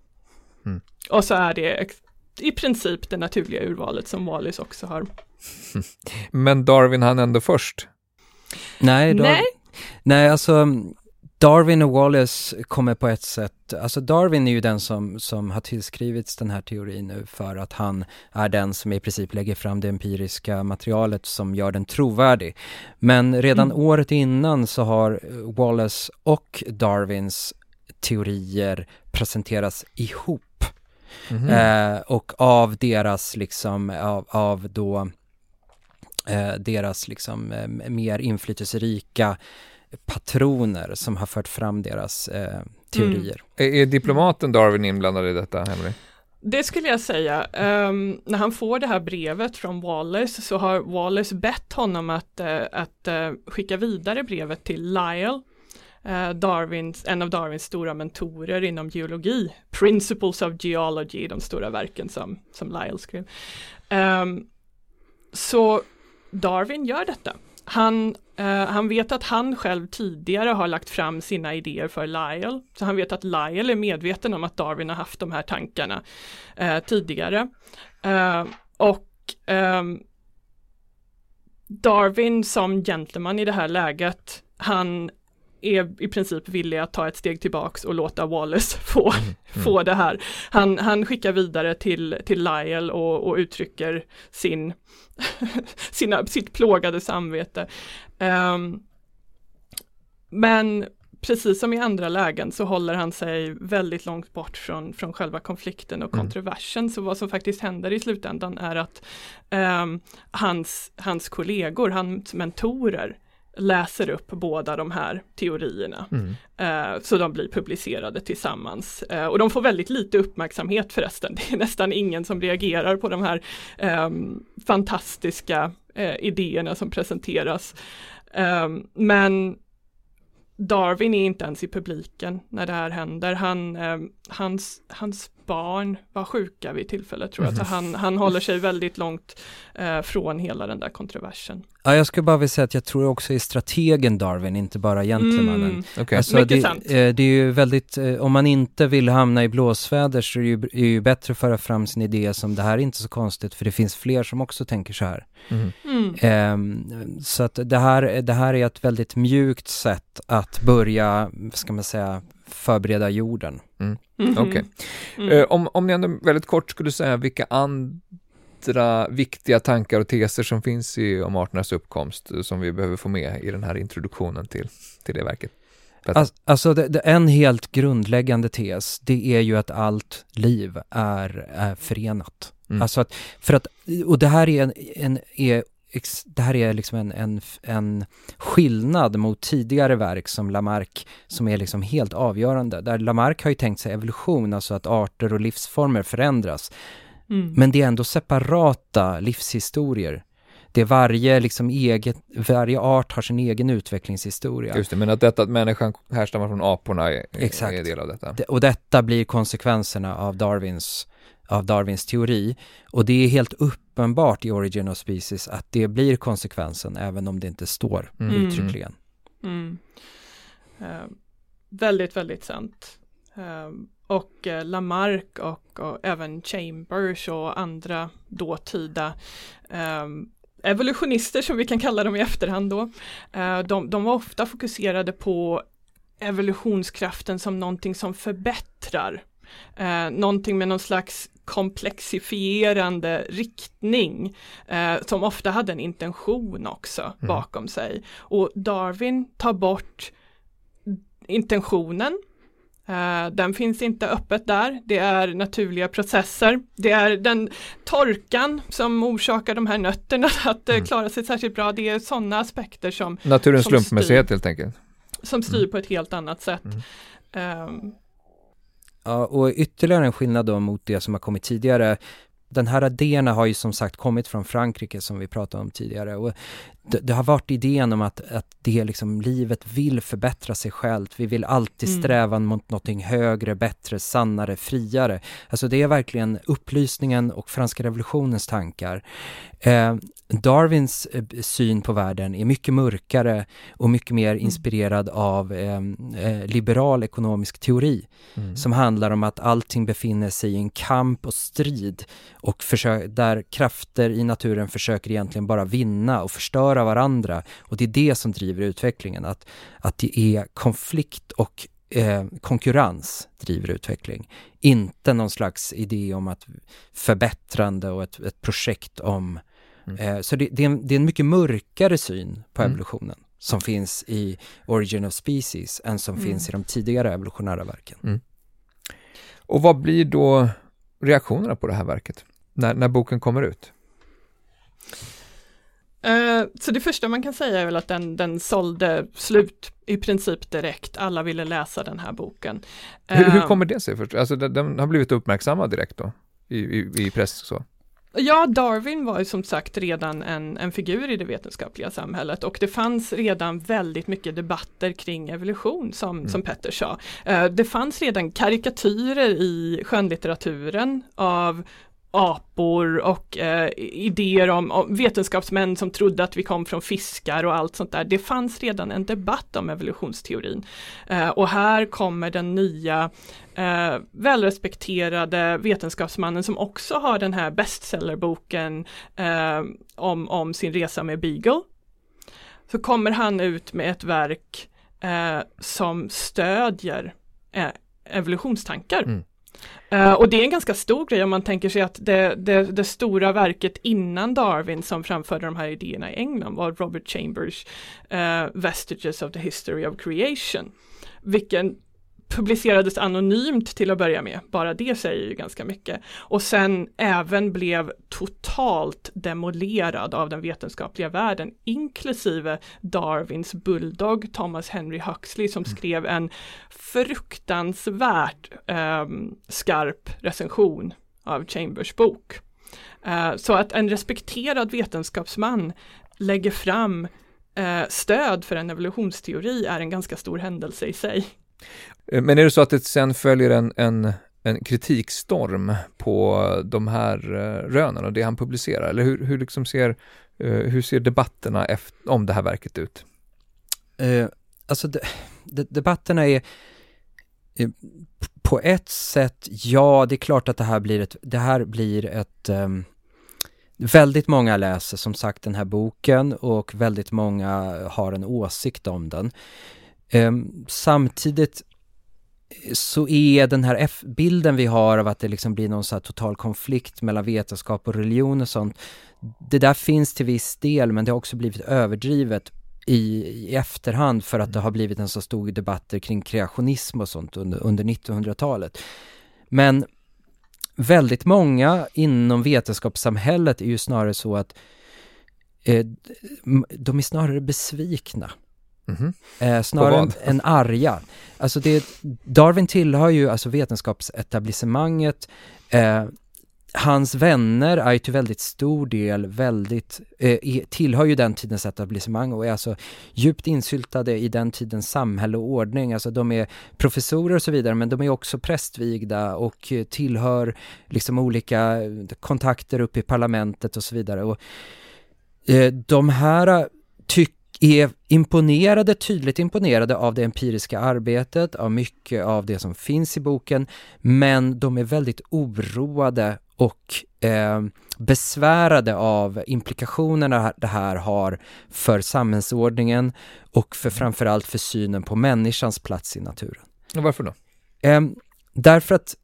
Mm. Och så är det i princip det naturliga urvalet som Wallis också har. Men Darwin han ändå först? Nej, Dar nej. nej alltså Darwin och Wallace kommer på ett sätt, alltså Darwin är ju den som, som har tillskrivits den här teorin nu för att han är den som i princip lägger fram det empiriska materialet som gör den trovärdig. Men redan mm. året innan så har Wallace och Darwins teorier presenterats ihop. Mm -hmm. eh, och av deras liksom, av, av då eh, deras liksom eh, mer inflytelserika patroner som har fört fram deras eh, teorier. Mm. Är, är, diplomaten Darwin inblandad i detta, Henry? Det skulle jag säga. Um, när han får det här brevet från Wallace så har Wallace bett honom att, uh, att uh, skicka vidare brevet till uh, Eh, Darwins, en av Darwins stora mentorer inom geologi, Principles of Geology, de stora verken som, som Lyell skrev. Um, så Darwin gör detta. Han, uh, han vet att han själv tidigare har lagt fram sina idéer för Lyell. Så han vet att Lyell är medveten om att Darwin har haft de här tankarna uh, tidigare. Uh, och um, Darwin som gentleman i det här läget, han är i princip villig att ta ett steg tillbaks och låta Wallace få, mm. Mm. få det här. Han, han skickar vidare till, till Lyle och, och uttrycker sin, sina, sitt plågade samvete. Um, men precis som i andra lägen så håller han sig väldigt långt bort från, från själva konflikten och mm. kontroversen. Så vad som faktiskt händer i slutändan är att um, hans, hans kollegor, hans mentorer läser upp båda de här teorierna. Mm. Eh, så de blir publicerade tillsammans. Eh, och de får väldigt lite uppmärksamhet förresten. Det är nästan ingen som reagerar på de här eh, fantastiska idéerna som presenteras. Ehm, men Darwin är inte ens i publiken när det här händer. Han, ehm, hans, hans barn var sjuka vid tillfället tror jag. Mm. Så han, han håller sig väldigt långt eh, från hela den där kontroversen. Ja, jag skulle bara vilja säga att jag tror också är strategen Darwin, inte bara gentlemannen. Mm. Okay. Alltså, Mycket det, sant. Eh, det är ju väldigt, eh, om man inte vill hamna i blåsväder så är det ju, är ju bättre att föra fram sin idé som det här är inte så konstigt för det finns fler som också tänker så här. Mm. Um, så att det här, det här är ett väldigt mjukt sätt att börja, ska man säga, förbereda jorden. Mm. Mm -hmm. Okej. Okay. Mm. Uh, om, om ni ändå väldigt kort skulle säga vilka andra viktiga tankar och teser som finns i om arternas uppkomst eh, som vi behöver få med i den här introduktionen till, till det verket? Alltså, alltså det, det, en helt grundläggande tes, det är ju att allt liv är, är förenat. Mm. Alltså att, för att, och det här är, en, en, är det här är liksom en, en, en skillnad mot tidigare verk som Lamarck, som är liksom helt avgörande. Där Lamarck har ju tänkt sig evolution, alltså att arter och livsformer förändras. Mm. Men det är ändå separata livshistorier. Det är varje, liksom eget, varje art har sin egen utvecklingshistoria. Just det, men att detta att människan härstammar från aporna är, Exakt. är del av detta. Och detta blir konsekvenserna av Darwins av Darwins teori. Och det är helt uppenbart i Origin of Species att det blir konsekvensen även om det inte står mm. uttryckligen. Mm. Uh, väldigt, väldigt sant. Uh, och uh, Lamarck och, och, även Chambers och andra dåtida um, evolutionister som vi kan kalla dem i efterhand då. De, de var ofta fokuserade på evolutionskraften som någonting som förbättrar eh, någonting med någon slags komplexifierande riktning eh, som ofta hade en intention också mm. bakom sig. Och Darwin tar bort intentionen Uh, den finns inte öppet där. Det är naturliga processer. Det är den torkan som orsakar de här nötterna att uh, klara sig särskilt bra. Det är sådana aspekter som Naturens slumpmässighet helt enkelt. Som styr mm. på ett helt annat sätt. Mm. Um, Ja, och ytterligare en skillnad då mot det som har kommit tidigare. Den här idéerna har ju som sagt kommit från Frankrike som vi pratade om tidigare och det, det, har varit idén om att, att det liksom, livet vill förbättra sig självt. Vi vill alltid mm. sträva mot någonting högre, bättre, sannare, friare. Alltså det är verkligen upplysningen och franska revolutionens tankar. Eh, Darwins eh, syn på världen är mycket mörkare och mycket mer mm. inspirerad av eh, eh, liberal ekonomisk teori mm. som handlar om att allting befinner sig i en kamp och strid och där krafter i naturen försöker egentligen bara vinna och förstöra tillföra varandra och det är det som driver utvecklingen, att, att det är konflikt och eh, konkurrens driver utveckling. Inte någon slags idé om att förbättrande och ett, ett projekt om... Mm. Eh, så det, det, är en, det är en mycket mörkare syn på mm. evolutionen som finns i Origin of Species än som mm. finns i de tidigare evolutionära verken. Mm. Och vad blir då reaktionerna på det här verket när, när boken kommer ut? Uh, så det första man kan säga är väl att den, den sålde slut i princip direkt. Alla ville läsa den här boken. Uh, hur, hur, eh, kommer det sig? Först? Alltså den, den, har blivit uppmärksammad direkt då? I, i, i press så? Ja, Darwin var ju som sagt redan en, en figur i det vetenskapliga samhället och det fanns redan väldigt mycket debatter kring evolution som, mm. som Petter sa. Uh, det fanns redan karikatyrer i skönlitteraturen av apor och eh, idéer om, om, vetenskapsmän som trodde att vi kom från fiskar och allt sånt där. Det fanns redan en debatt om evolutionsteorin. Eh, och här kommer den nya eh, välrespekterade vetenskapsmannen som också har den här bestsellerboken eh, om, om sin resa med Beagle. Så kommer han ut med ett verk eh, som stödjer eh, evolutionstankar. Mm. Uh, och det är en ganska stor grej om man tänker sig att det, det, det, stora verket innan Darwin som framförde de här idéerna i England var Robert Chambers uh, Vestiges of the History of Creation. Vilken publicerades anonymt till att börja med, bara det säger ju ganska mycket. Och sen även blev totalt demolerad av den vetenskapliga världen, inklusive Darwins bulldog Thomas Henry Huxley som mm. skrev en fruktansvärt eh, skarp recension av Chambers bok. Eh, så att en respekterad vetenskapsman lägger fram eh, stöd för en evolutionsteori är en ganska stor händelse i sig. Eh, men är det så att det sen följer en, en, en kritikstorm på de här eh, rönen och det han publicerar? Eller hur, hur, liksom ser, eh, hur ser debatterna efter, om det här verket ut? Eh, alltså de, de, debatterna är på ett sätt, ja, det är klart att det här blir ett, det här blir ett um, Väldigt många läser som sagt den här boken och väldigt många har en åsikt om den. Ehm, samtidigt eh, så är den här F bilden vi har av att det liksom blir någon så här total konflikt mellan vetenskap och religion och sånt. Det där finns till viss del men det har också blivit överdrivet i, i efterhand för att det har blivit en så stor debatter kring kreationism och sånt under, under 1900-talet. Men väldigt många inom vetenskapssamhället är ju snarare så att eh, de är snarare besvikna Mm -hmm. eh, snarare än, än arga. Alltså det, Darwin tillhör ju alltså vetenskapsetablissemanget. Eh, hans vänner är ju till väldigt stor del väldigt, eh, tillhör ju den tidens etablissemang och är alltså djupt insyltade i den tidens samhälle och ordning. Alltså de är professorer och så vidare men de är också prästvigda och tillhör liksom olika kontakter uppe i parlamentet och så vidare. Och, eh, de här tycker är imponerade, tydligt imponerade av det empiriska arbetet, av mycket av det som finns i boken, men de är väldigt oroade och eh, besvärade av implikationerna det här har för samhällsordningen och för framförallt för synen på människans plats i naturen. Och varför då? Eh, därför att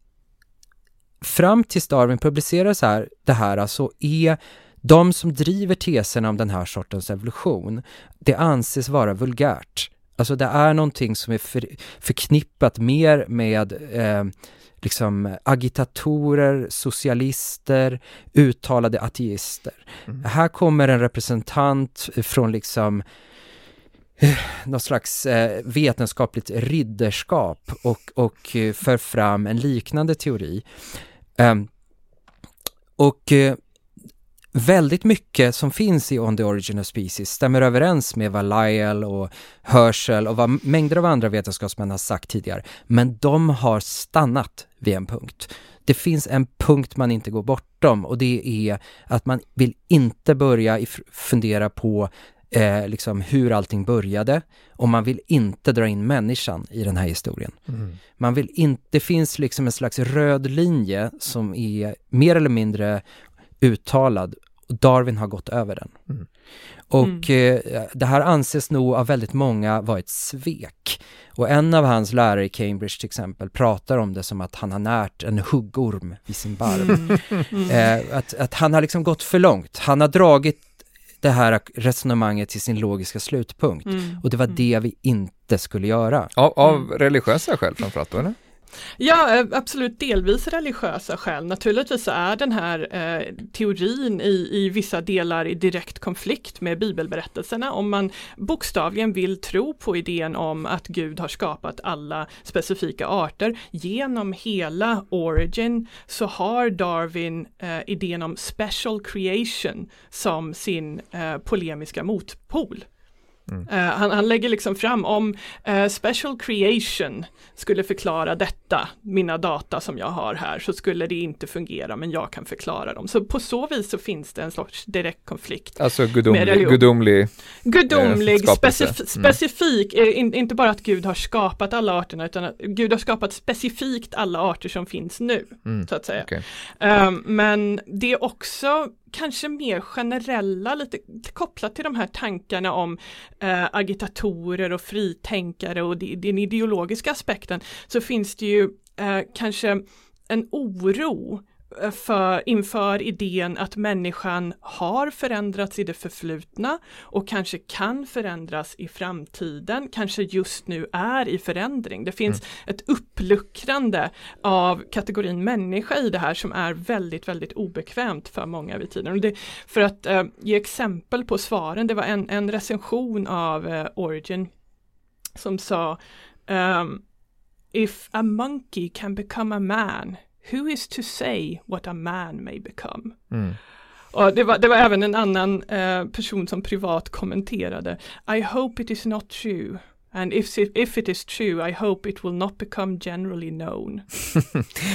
fram tills Darwin publicerar så här, det här så är de som driver teserna om den här sortens evolution, det anses vara vulgärt. Alltså det är någonting som är för, förknippat mer med eh, liksom agitatorer, socialister, uttalade ateister. Mm. Här kommer en representant från liksom eh, något slags eh, vetenskapligt ridderskap och, och eh, för fram en liknande teori. Um, och väldigt mycket som finns i On the Origin of Species stämmer överens med vad Lyell och Herschel och vad mängder av andra vetenskapsmän har sagt tidigare. Men de har stannat vid en punkt. Det finns en punkt man inte går bortom och det är att man vill inte börja fundera på eh, liksom hur allting började och man vill inte dra in människan i den här historien. Mm. Man vill inte, det finns liksom en slags röd linje som är mer eller mindre uttalad Darwin har gått över den. Mm. Och eh, det här anses nog av väldigt många vara ett svek. Och en av hans lärare i Cambridge till exempel pratar om det som att han har närt en huggorm vid sin barm. Mm. Eh, att, att han har liksom gått för långt. Han har dragit det här resonemanget till sin logiska slutpunkt. Mm. Och det var det vi inte skulle göra. Av, av Mm. religiösa skäl framförallt då, eller? Ja, eh, absolut delvis religiösa skäl. Naturligtvis så är den här eh, teorin i, i vissa delar i direkt konflikt med bibelberättelserna. Om man bokstavligen vill tro på idén om att Gud har skapat alla specifika arter genom hela origin så har Darwin eh, idén om special creation som sin eh, polemiska motpol. Mm. Eh, han, han lägger liksom fram om eh, special creation skulle förklara detta, mina data som jag har här, så skulle det inte fungera men jag kan förklara dem. Så på så vis så finns det en sorts direkt konflikt. Alltså gudomlig, gudomlig Gudomlig, Eh, specif Mm. specifik, eh, in, inte bara att Gud har skapat alla arterna utan att Gud har skapat specifikt alla arter som finns nu, mm. så att säga. Okej. Um, men det är också kanske mer generella, lite kopplat till de här tankarna om eh, agitatorer och fritänkare och de, den ideologiska aspekten så finns det ju eh, kanske en oro för, inför idén att människan har förändrats i det förflutna och kanske kan förändras i framtiden, kanske just nu är i förändring. Det finns ett uppluckrande av kategorin människa i det här som är väldigt, väldigt obekvämt för många vid tiden. Och det, för att eh, ge exempel på svaren, det var en, en recension av eh, Origin som sa ehm, If a monkey can become a man, who is to say what a man may become? Mm. Och det, var, det var även en annan eh, person som privat kommenterade I hope it is not true. And if, if it is true, I hope it will not become generally known.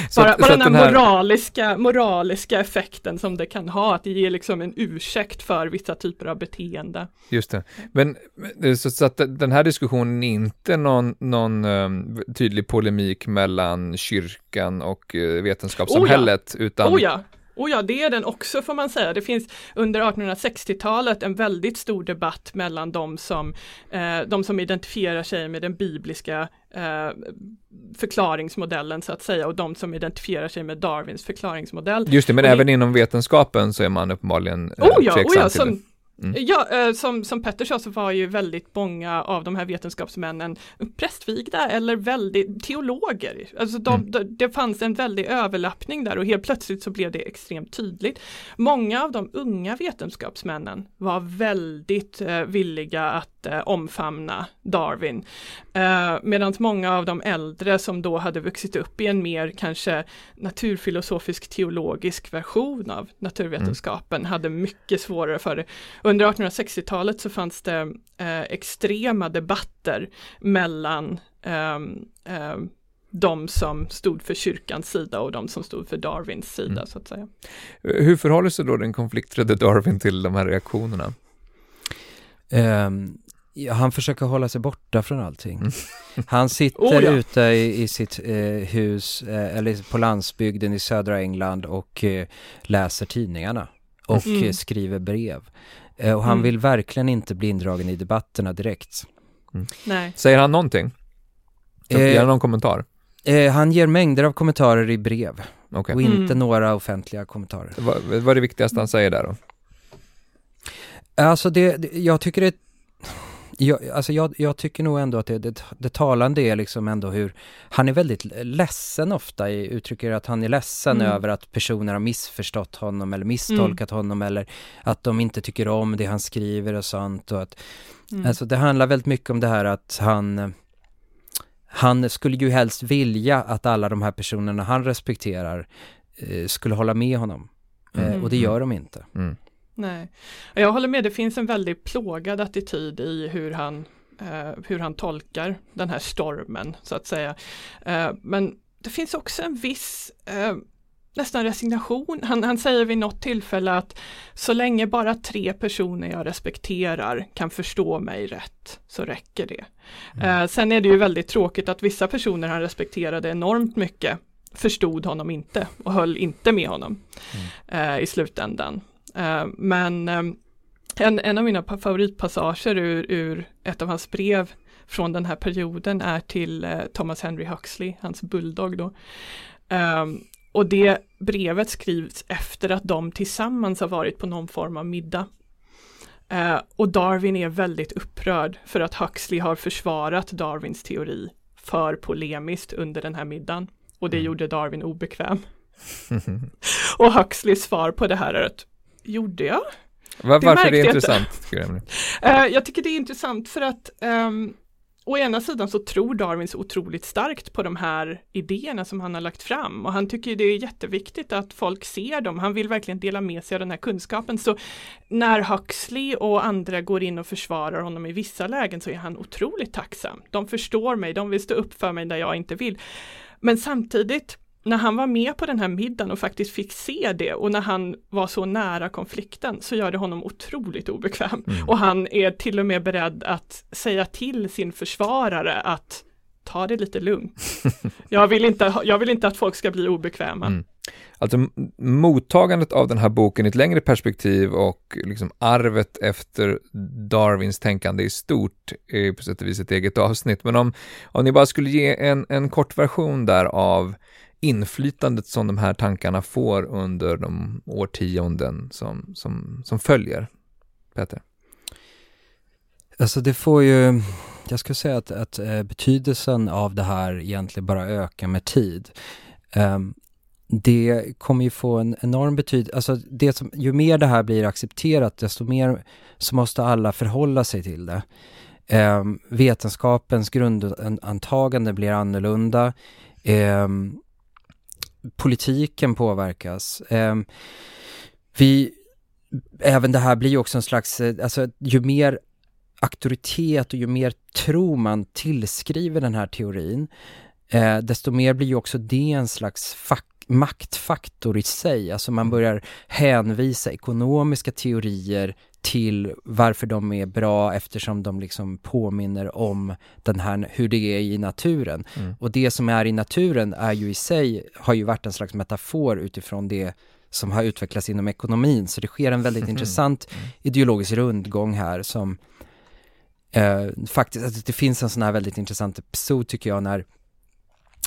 Så bara bara så den här, den här- moraliska, moraliska effekten som det kan ha, att det ger liksom en ursäkt för vissa typer av beteende. Just det. Men men, så, så att den här diskussionen är inte någon, någon ehm, tydlig polemik mellan kyrkan och uh, vetenskapssamhället, utan Oh ja, oh ja, det är den också får man säga. Det finns under 1860-talet en väldigt stor debatt mellan de som, eh, de som identifierar sig med den bibliska eh, förklaringsmodellen så att säga och de som identifierar sig med Darwins förklaringsmodell. just det, men och det- även inom vetenskapen så är man uppenbarligen eh, Oh ja, oh tveksam ja, till det. Mm. ja eh, som, som Petter sa så var ju väldigt många av de här vetenskapsmännen prästvigda eller väldigt teologer. Alltså de, Mm. de, det fanns en väldig överlappning där och helt plötsligt så blev det extremt tydligt. Många av de unga vetenskapsmännen var väldigt eh, villiga att eh, omfamna Darwin. Eh, Medan många av de äldre som då hade vuxit upp i en mer kanske naturfilosofisk teologisk version av naturvetenskapen hade mycket svårare för det. Under 1860-talet så fanns det eh, extrema debatter mellan ehm, de som stod för kyrkans sida och de som stod för Darwins sida Mm. så att säga. Hur förhåller sig då den konflikträdde Darwin till de här reaktionerna? Ehm, ja, han försöker hålla sig borta från allting. Mm. Han sitter Oh ja. ute i, i sitt eh, hus, eh, eller på landsbygden i södra England och eh, läser tidningarna och Mm. eh, skriver brev. Eh, och han Mm. vill verkligen inte bli indragen i debatterna direkt. Nej. Säger han någonting? Eh, Ger han någon kommentar? Eh, han ger mängder av kommentarer i brev Okej. och inte Mm. några offentliga kommentarer. Vad, vad är det viktigaste han säger där då? Alltså det, det jag tycker det jag, alltså jag, jag tycker nog ändå att det, det, det talande är liksom ändå hur han är väldigt ledsen ofta i uttrycker att han är ledsen Mm. över att personer har missförstått honom eller misstolkat honom eller att de inte tycker om det han skriver och sånt och att Mm. Alltså det handlar väldigt mycket om det här att han Han skulle ju helst vilja att alla de här personerna han respekterar eh, skulle hålla med honom. Eh, Mm. och det gör de inte. Mm. Nej, jag håller med. Det finns en väldigt plågad attityd i hur han, eh, hur han tolkar den här stormen så att säga. Eh, men det finns också en viss eh, nästan resignation. Han, han säger vid något tillfälle att så länge bara tre personer jag respekterar kan förstå mig rätt så räcker det. Eh, sen är det ju väldigt tråkigt att vissa personer han respekterade enormt mycket förstod honom inte och höll inte med honom eh, i slutändan. Eh, men eh, en, en av mina favoritpassager ur, ur ett av hans brev från den här perioden är till eh, Thomas Henry Huxley, hans bulldog då. Um, och det brevet skrivs efter att de tillsammans har varit på någon form av middag. Uh, och Darwin är väldigt upprörd för att Huxley har försvarat Darwins teori för polemiskt under den här middagen. Och det mm. gjorde Darwin obekväm. och Huxleys svar på det här är att Gjorde jag? Var, det varför är det intressant? uh, jag tycker det är intressant för att um, Å ena sidan så tror Darwin så otroligt starkt på de här idéerna som han har lagt fram och han tycker det är jätteviktigt att folk ser dem. Han vill verkligen dela med sig av den här kunskapen. Så när Huxley och andra går in och försvarar honom i vissa lägen så är han otroligt tacksam. De förstår mig, de vill stå upp för mig där jag inte vill. Men samtidigt när han var med på den här middagen och faktiskt fick se det och när han var så nära konflikten så gör det honom otroligt obekväm. Mm. Och han är till och med beredd att säga till sin försvarare att ta det lite lugnt. jag, vill inte, jag vill inte att folk ska bli obekväma. Mm. Alltså mottagandet av den här boken i ett längre perspektiv och liksom arvet efter Darwins tänkande i stort är på sätt och vis ett eget avsnitt. Men om, om ni bara skulle ge en, en kort version där av inflytandet som de här tankarna får under de årtionden som, som, som följer. Peter? Alltså det får ju, jag skulle säga att, att eh, betydelsen av det här egentligen bara ökar med tid. Um, det kommer ju få en enorm betydelse, alltså det som, ju mer det här blir accepterat desto mer så måste alla förhålla sig till det. Um, vetenskapens grundantagande blir annorlunda. Um, politiken påverkas. Eh, vi, även det här blir ju också en slags, eh, alltså ju mer auktoritet och ju mer tro man tillskriver den här teorin, eh, desto mer blir ju också det en slags fack, maktfaktor i sig. Alltså man börjar hänvisa ekonomiska teorier till varför de är bra eftersom de liksom påminner om den här, hur det är i naturen. Mm. Och det som är i naturen är ju i sig, har ju varit en slags metafor utifrån det som har utvecklats inom ekonomin. Så det sker en väldigt intressant mm. ideologisk rundgång här som eh, faktiskt, alltså det finns en sån här väldigt intressant episod tycker jag när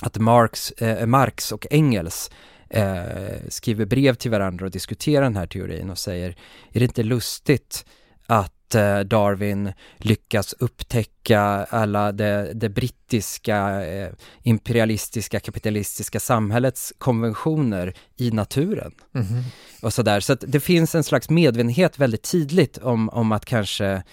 att Marx, eh, Marx och Engels eh, skriver brev till varandra och diskuterar den här teorin och säger, är det inte lustigt att eh, Darwin lyckas upptäcka alla det, det brittiska eh, imperialistiska kapitalistiska samhällets konventioner i naturen. Mm -hmm. Och sådär, så att det finns en slags medvetenhet väldigt tidigt om, om att kanske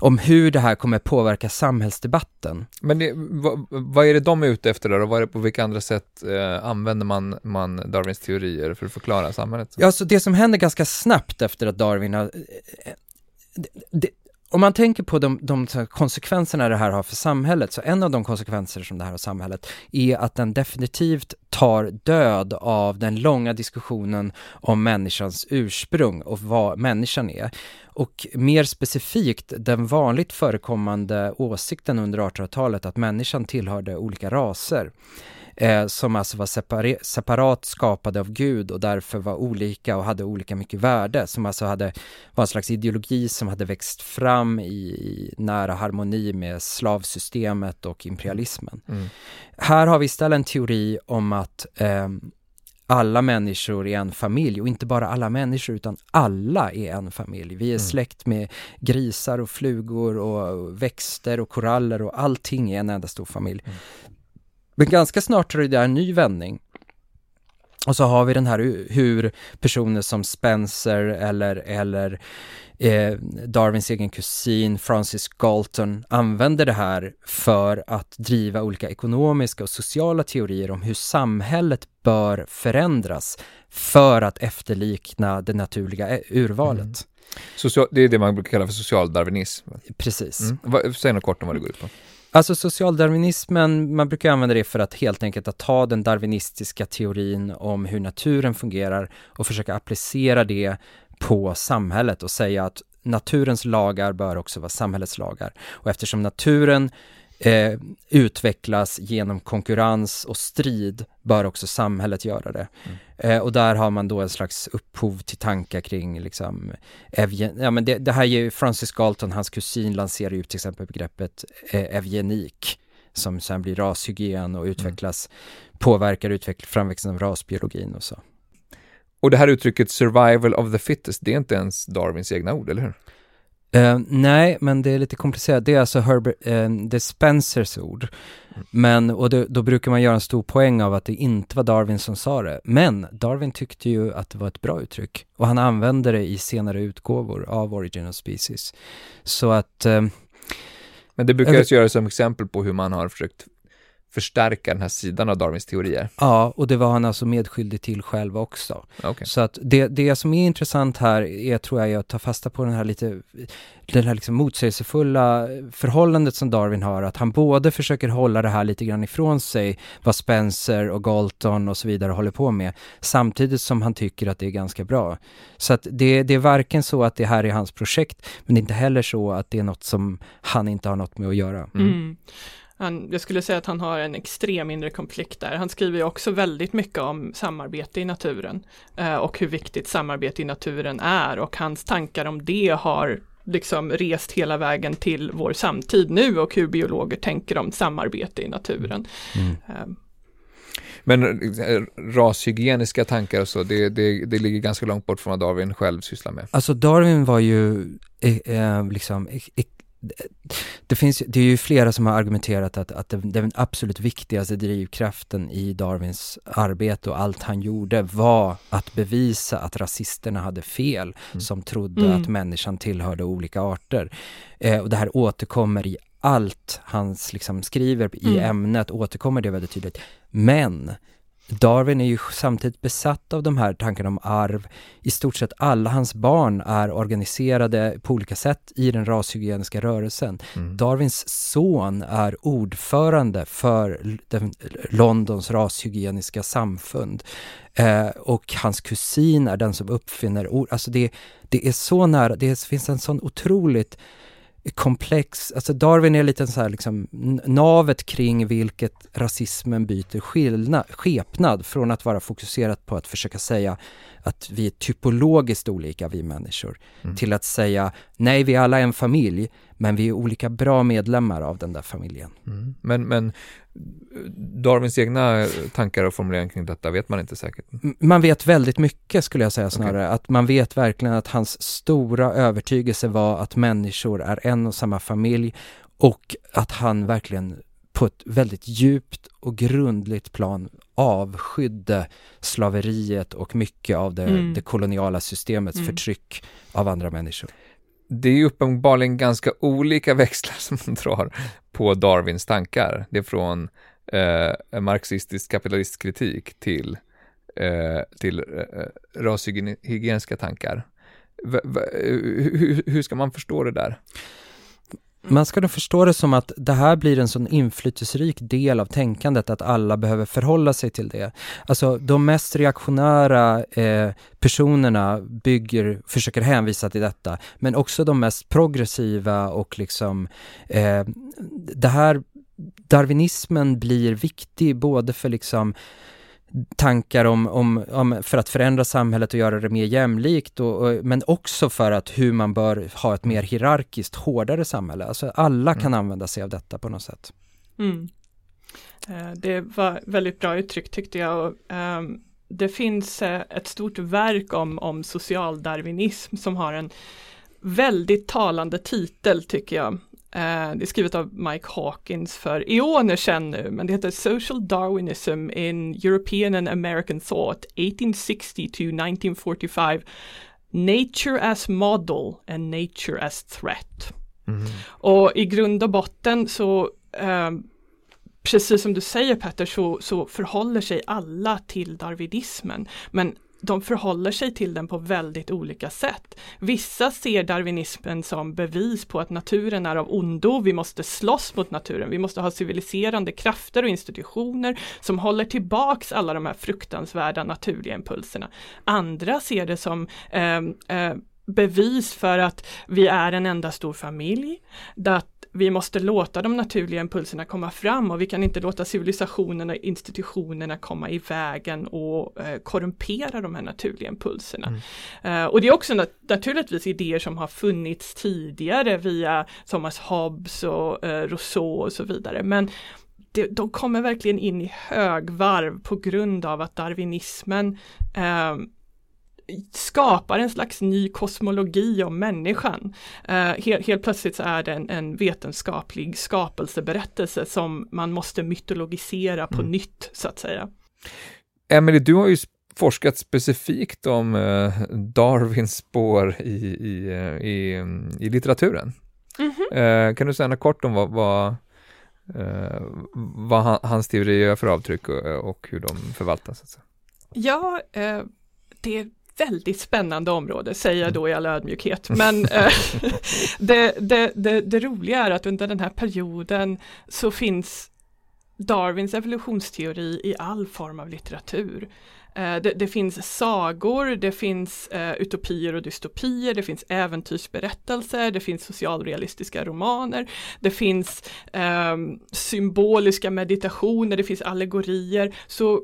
om hur det här kommer påverka samhällsdebatten. Men det, vad, vad, är det de är ute efter då? Och vad är det, på vilka andra sätt eh, använder man, man Darwins teorier för att förklara samhället? Ja, så det som händer ganska snabbt efter att Darwin har... Eh, det, det, om man tänker på de, de konsekvenserna det här har för samhället, så en av de konsekvenser som det här har för samhället är att den definitivt tar död av den långa diskussionen om människans ursprung och vad människan är. Och mer specifikt den vanligt förekommande åsikten under 1800-talet att människan tillhörde olika raser eh, som alltså var separat skapade av Gud och därför var olika och hade olika mycket värde, som alltså hade, var en slags ideologi som hade växt fram i, i nära harmoni med slavsystemet och imperialismen. Mm. Här har vi istället en teori om att eh, alla människor är en familj och inte bara alla människor utan alla är en familj. Vi är mm. släkt med grisar och flugor och växter och koraller och allting är en enda stor familj. Mm. Men ganska snart tar det där en ny vändning. Och så har vi den här hur personer som Spencer eller, eller eh, Darwins egen kusin Francis Galton använder det här för att driva olika ekonomiska och sociala teorier om hur samhället bör förändras för att efterlikna det naturliga eh, urvalet. Mm. Social, det är det man brukar kalla för socialdarwinism. Precis. Mm. Säg något kort om vad det går ut på. Alltså socialdarwinismen, man brukar använda det för att helt enkelt att ta den darwinistiska teorin om hur naturen fungerar och försöka applicera det på samhället och säga att naturens lagar bör också vara samhällets lagar. Och eftersom naturen eh, utvecklas genom konkurrens och strid bör också samhället göra det. Mm. Eh, och där har man då en slags upphov till tankar kring liksom, ja men det, det här ger Francis Galton, hans kusin, lanserar ju till exempel begreppet eh, evgenik som sen blir rashygien och utvecklas, mm. påverkar utveckling, framväxten av rasbiologin och så. Och det här uttrycket survival of the fittest, det är inte ens Darwins egna ord, eller hur? Uh, nej, men det är lite komplicerat. Det är alltså Herbert, uh, det är Spencers ord. Men, och det, då brukar man göra en stor poäng av att det inte var Darwin som sa det. Men Darwin tyckte ju att det var ett bra uttryck. Och han använde det i senare utgåvor av Origin of Species. Så att... Uh, men det brukar göras som exempel på hur man har försökt förstärka den här sidan av Darwins teorier. Ja, och det var han alltså medskyldig till själv också. Okay. Så att det, det som är intressant här är, tror jag, att ta fasta på den här lite, den här liksom motsägelsefulla förhållandet som Darwin har, att han både försöker hålla det här lite grann ifrån sig, vad Spencer och Galton och så vidare håller på med, samtidigt som han tycker att det är ganska bra. Så att det, det är varken så att det här är hans projekt, men det är inte heller så att det är något som han inte har något med att göra. Mm. Mm. Han, jag skulle säga att han har en extrem inre konflikt där. Han skriver ju också väldigt mycket om samarbete i naturen eh, och hur viktigt samarbete i naturen är och hans tankar om det har liksom rest hela vägen till vår samtid nu och hur biologer tänker om samarbete i naturen. Mm. Eh. Men eh, rashygieniska tankar och så, det, det, det ligger ganska långt bort från vad Darwin själv sysslar med. Alltså Darwin var ju eh, eh liksom det, finns, det är ju flera som har argumenterat att, att den absolut viktigaste drivkraften i Darwins arbete och allt han gjorde var att bevisa att rasisterna hade fel mm. som trodde mm. att människan tillhörde olika arter. Eh, och det här återkommer i allt han liksom skriver i mm. ämnet, återkommer det väldigt tydligt. Men Darwin är ju samtidigt besatt av de här tankarna om arv. I stort sett alla hans barn är organiserade på olika sätt i den rashygieniska rörelsen. Mm. Darwins son är ordförande för den, Londons rashygieniska samfund. Eh, och hans kusin är den som uppfinner ord. Alltså det, det är så nära, det finns en sån otroligt komplex, alltså Darwin är lite så här liksom navet kring vilket rasismen byter skillnad, skepnad från att vara fokuserat på att försöka säga att vi är typologiskt olika vi människor mm. till att säga nej vi är alla en familj men vi är olika bra medlemmar av den där familjen. Mm. Men, men Darwins egna tankar och formuleringar kring detta vet man inte säkert? Man vet väldigt mycket skulle jag säga snarare. Okay. Att man vet verkligen att hans stora övertygelse var att människor är en och samma familj och att han verkligen på ett väldigt djupt och grundligt plan avskydde slaveriet och mycket av det, mm. det koloniala systemets mm. förtryck av andra människor. Det är uppenbarligen ganska olika växlar som man drar på Darwins tankar. Det är från eh, marxistisk kapitalistkritik till, eh, till eh, rashygieniska tankar. V eh, hur, hur ska man förstå det där? Mm. Man ska nog förstå det som att det här blir en sån inflytelserik del av tänkandet att alla behöver förhålla sig till det. Alltså de mest reaktionära eh, personerna bygger, försöker hänvisa till detta, men också de mest progressiva och liksom eh, det här darwinismen blir viktig både för liksom tankar om, om, om, för att förändra samhället och göra det mer jämlikt, och, och, men också för att hur man bör ha ett mer hierarkiskt, hårdare samhälle. Alltså alla kan mm. använda sig av detta på något sätt. Mm. Eh, det var väldigt bra uttryck tyckte jag. Och, um, det finns uh, ett stort verk om, om socialdarwinism som har en väldigt talande titel tycker jag. Uh, det är skrivet av Mike Hawkins för eoner sedan nu, men det heter Social Darwinism in European and American Thought 1860 to 1945 Nature as Model and Nature as Threat. Mm. Och i grund och botten så uh, precis som du säger Petter så, så förhåller sig alla till darwinismen. Men de förhåller sig till den på väldigt olika sätt. Vissa ser darwinismen som bevis på att naturen är av ondo, vi måste slåss mot naturen, vi måste ha civiliserande krafter och institutioner som håller tillbaks alla de här fruktansvärda naturliga impulserna. Andra ser det som eh, eh, bevis för att vi är en enda stor familj, att vi måste låta de naturliga impulserna komma fram och vi kan inte låta civilisationerna och institutionerna komma i vägen och eh, korrumpera de här naturliga impulserna. Mm. Eh, och det är också nat naturligtvis idéer som har funnits tidigare via Thomas Hobbes och eh, Rousseau och så vidare. Men det, de kommer verkligen in i högvarv på grund av att darwinismen eh, skapar en slags ny kosmologi om människan. Uh, helt, helt, plötsligt så är det en, en, vetenskaplig skapelseberättelse som man måste mytologisera på mm. nytt så att säga. Emily, du har ju forskat specifikt om uh, Darwins spår i, i, uh, i, i litteraturen. Mm -hmm. kan du säga något kort om vad, vad, vad han, hans teorier gör för avtryck och, och hur de förvaltas? Ja, det väldigt spännande område, säger jag då i all ödmjukhet. Men eh, det, det, det, det roliga är att under den här perioden så finns Darwins evolutionsteori i all form av litteratur. Eh, det, finns sagor, det finns uh, utopier och dystopier, det finns äventyrsberättelser, det finns socialrealistiska romaner, det finns um, symboliska meditationer, det finns allegorier. Så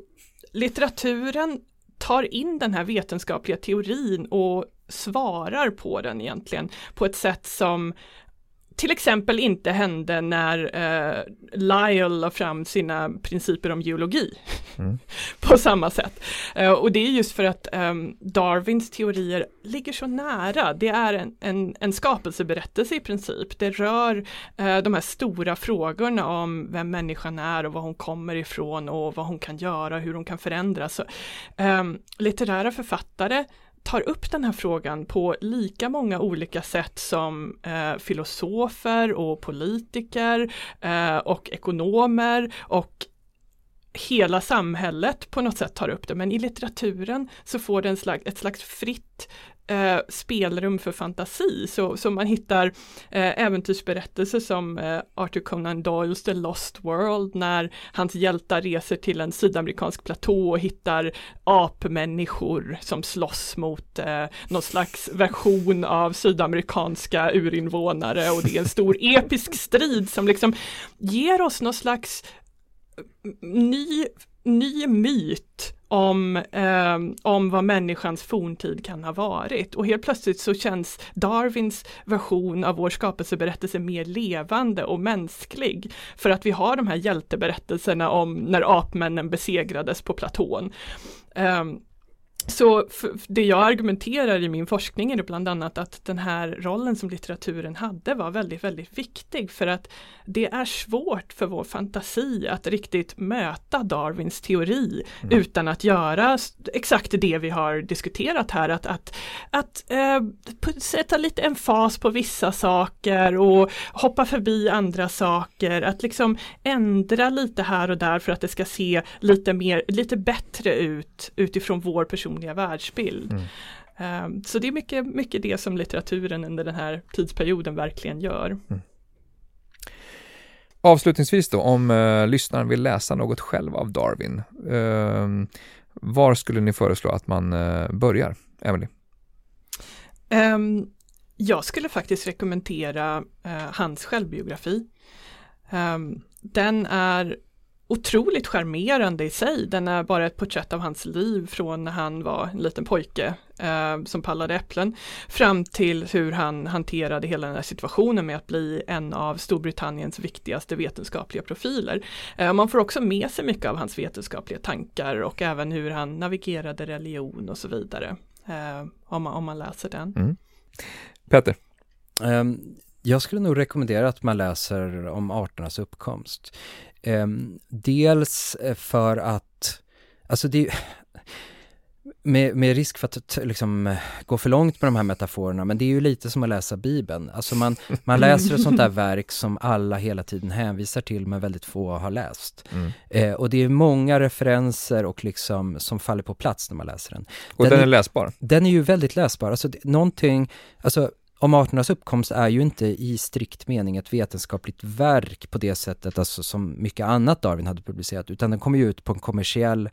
litteraturen tar in den här vetenskapliga teorin och svarar på den egentligen på ett sätt som till exempel inte hände när eh, Lyell la fram sina principer om geologi mm. på samma sätt. Eh, och det är just för att eh, Darwins teorier ligger så nära. Det är en, en, en skapelseberättelse i princip. Det rör eh, de här stora frågorna om vem människan är och var hon kommer ifrån och vad hon kan göra, hur hon kan förändras. Så, ehm, litterära författare tar upp den här frågan på lika många olika sätt som eh, filosofer och politiker eh, och ekonomer och hela samhället på något sätt tar upp det, men i litteraturen så får det en slags, ett slags fritt eh, spelrum för fantasi. Så, så man hittar eh, äventyrsberättelser som eh, Arthur Conan Doyles The Lost World när hans hjältar reser till en sydamerikansk platå och hittar apmänniskor som slåss mot eh, någon slags version av sydamerikanska urinvånare och det är en stor episk strid som liksom ger oss någon slags ny, ny myt om, eh, om vad människans forntid kan ha varit. Och helt plötsligt så känns Darwins version av vår skapelseberättelse mer levande och mänsklig. För att vi har de här hjälteberättelserna om när apmännen besegrades på platån. Eh, så det jag argumenterar i min forskning är bland annat att den här rollen som litteraturen hade var väldigt, väldigt viktig för att det är svårt för vår fantasi att riktigt möta Darwins teori mm. utan att göra exakt det vi har diskuterat här, att, att, att äh, sätta lite emfas på vissa saker och hoppa förbi andra saker, att liksom ändra lite här och där för att det ska se lite mer, lite bättre ut utifrån vår person personliga världsbild. Mm. Um, så det är mycket, mycket det som litteraturen under den här tidsperioden verkligen gör. Mm. Avslutningsvis då, om uh, lyssnaren vill läsa något själv av Darwin, uh, var skulle ni föreslå att man uh, börjar? Emily? Um, jag skulle faktiskt rekommendera uh, hans självbiografi. Um, den är otroligt charmerande i sig. Den är bara ett porträtt av hans liv från när han var en liten pojke eh, som pallade äpplen fram till hur han hanterade hela den här situationen med att bli en av Storbritanniens viktigaste vetenskapliga profiler. Eh, man får också med sig mycket av hans vetenskapliga tankar och även hur han navigerade religion och så vidare. Eh, om, man, om man läser den. Mm. Peter? Um, jag skulle nog rekommendera att man läser om arternas uppkomst. Um, dels eh, för att, alltså det med, med risk för att liksom, gå för långt med de här metaforerna, men det är ju lite som att läsa Bibeln. Alltså man, man läser ett sånt där verk som alla hela tiden hänvisar till, men väldigt få har läst. Mm. Eh, och det är många referenser och liksom som faller på plats när man läser den. Och den, den är läsbar? Den är ju väldigt läsbar. Alltså det, någonting, alltså om arternas uppkomst är ju inte i strikt mening ett vetenskapligt verk på det sättet, alltså som mycket annat Darwin hade publicerat, utan den kommer ju ut på en kommersiell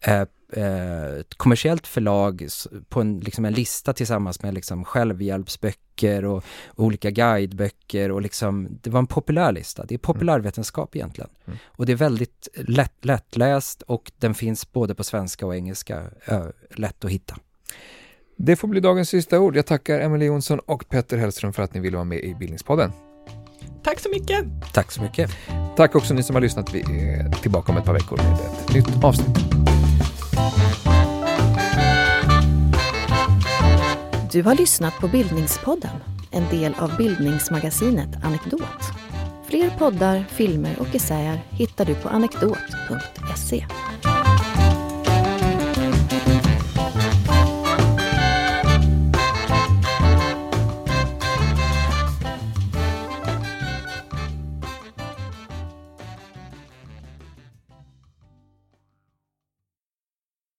eh, eh, ett kommersiellt förlag på en, liksom en lista tillsammans med liksom självhjälpsböcker och, och olika guideböcker och liksom, det var en populär lista. Det är populärvetenskap egentligen. Mm. Och det är väldigt lätt, lättläst och den finns både på svenska och engelska, lätt att hitta. Det får bli dagens sista ord. Jag tackar Emelie Jonsson och Petter Hellström för att ni ville vara med i Bildningspodden. Tack så mycket! Tack så mycket! Tack också ni som har lyssnat. Vi är tillbaka om ett par veckor med ett nytt avsnitt. Du har lyssnat på Bildningspodden, en del av bildningsmagasinet Anekdot. Fler poddar, filmer och essäer hittar du på anekdot.se.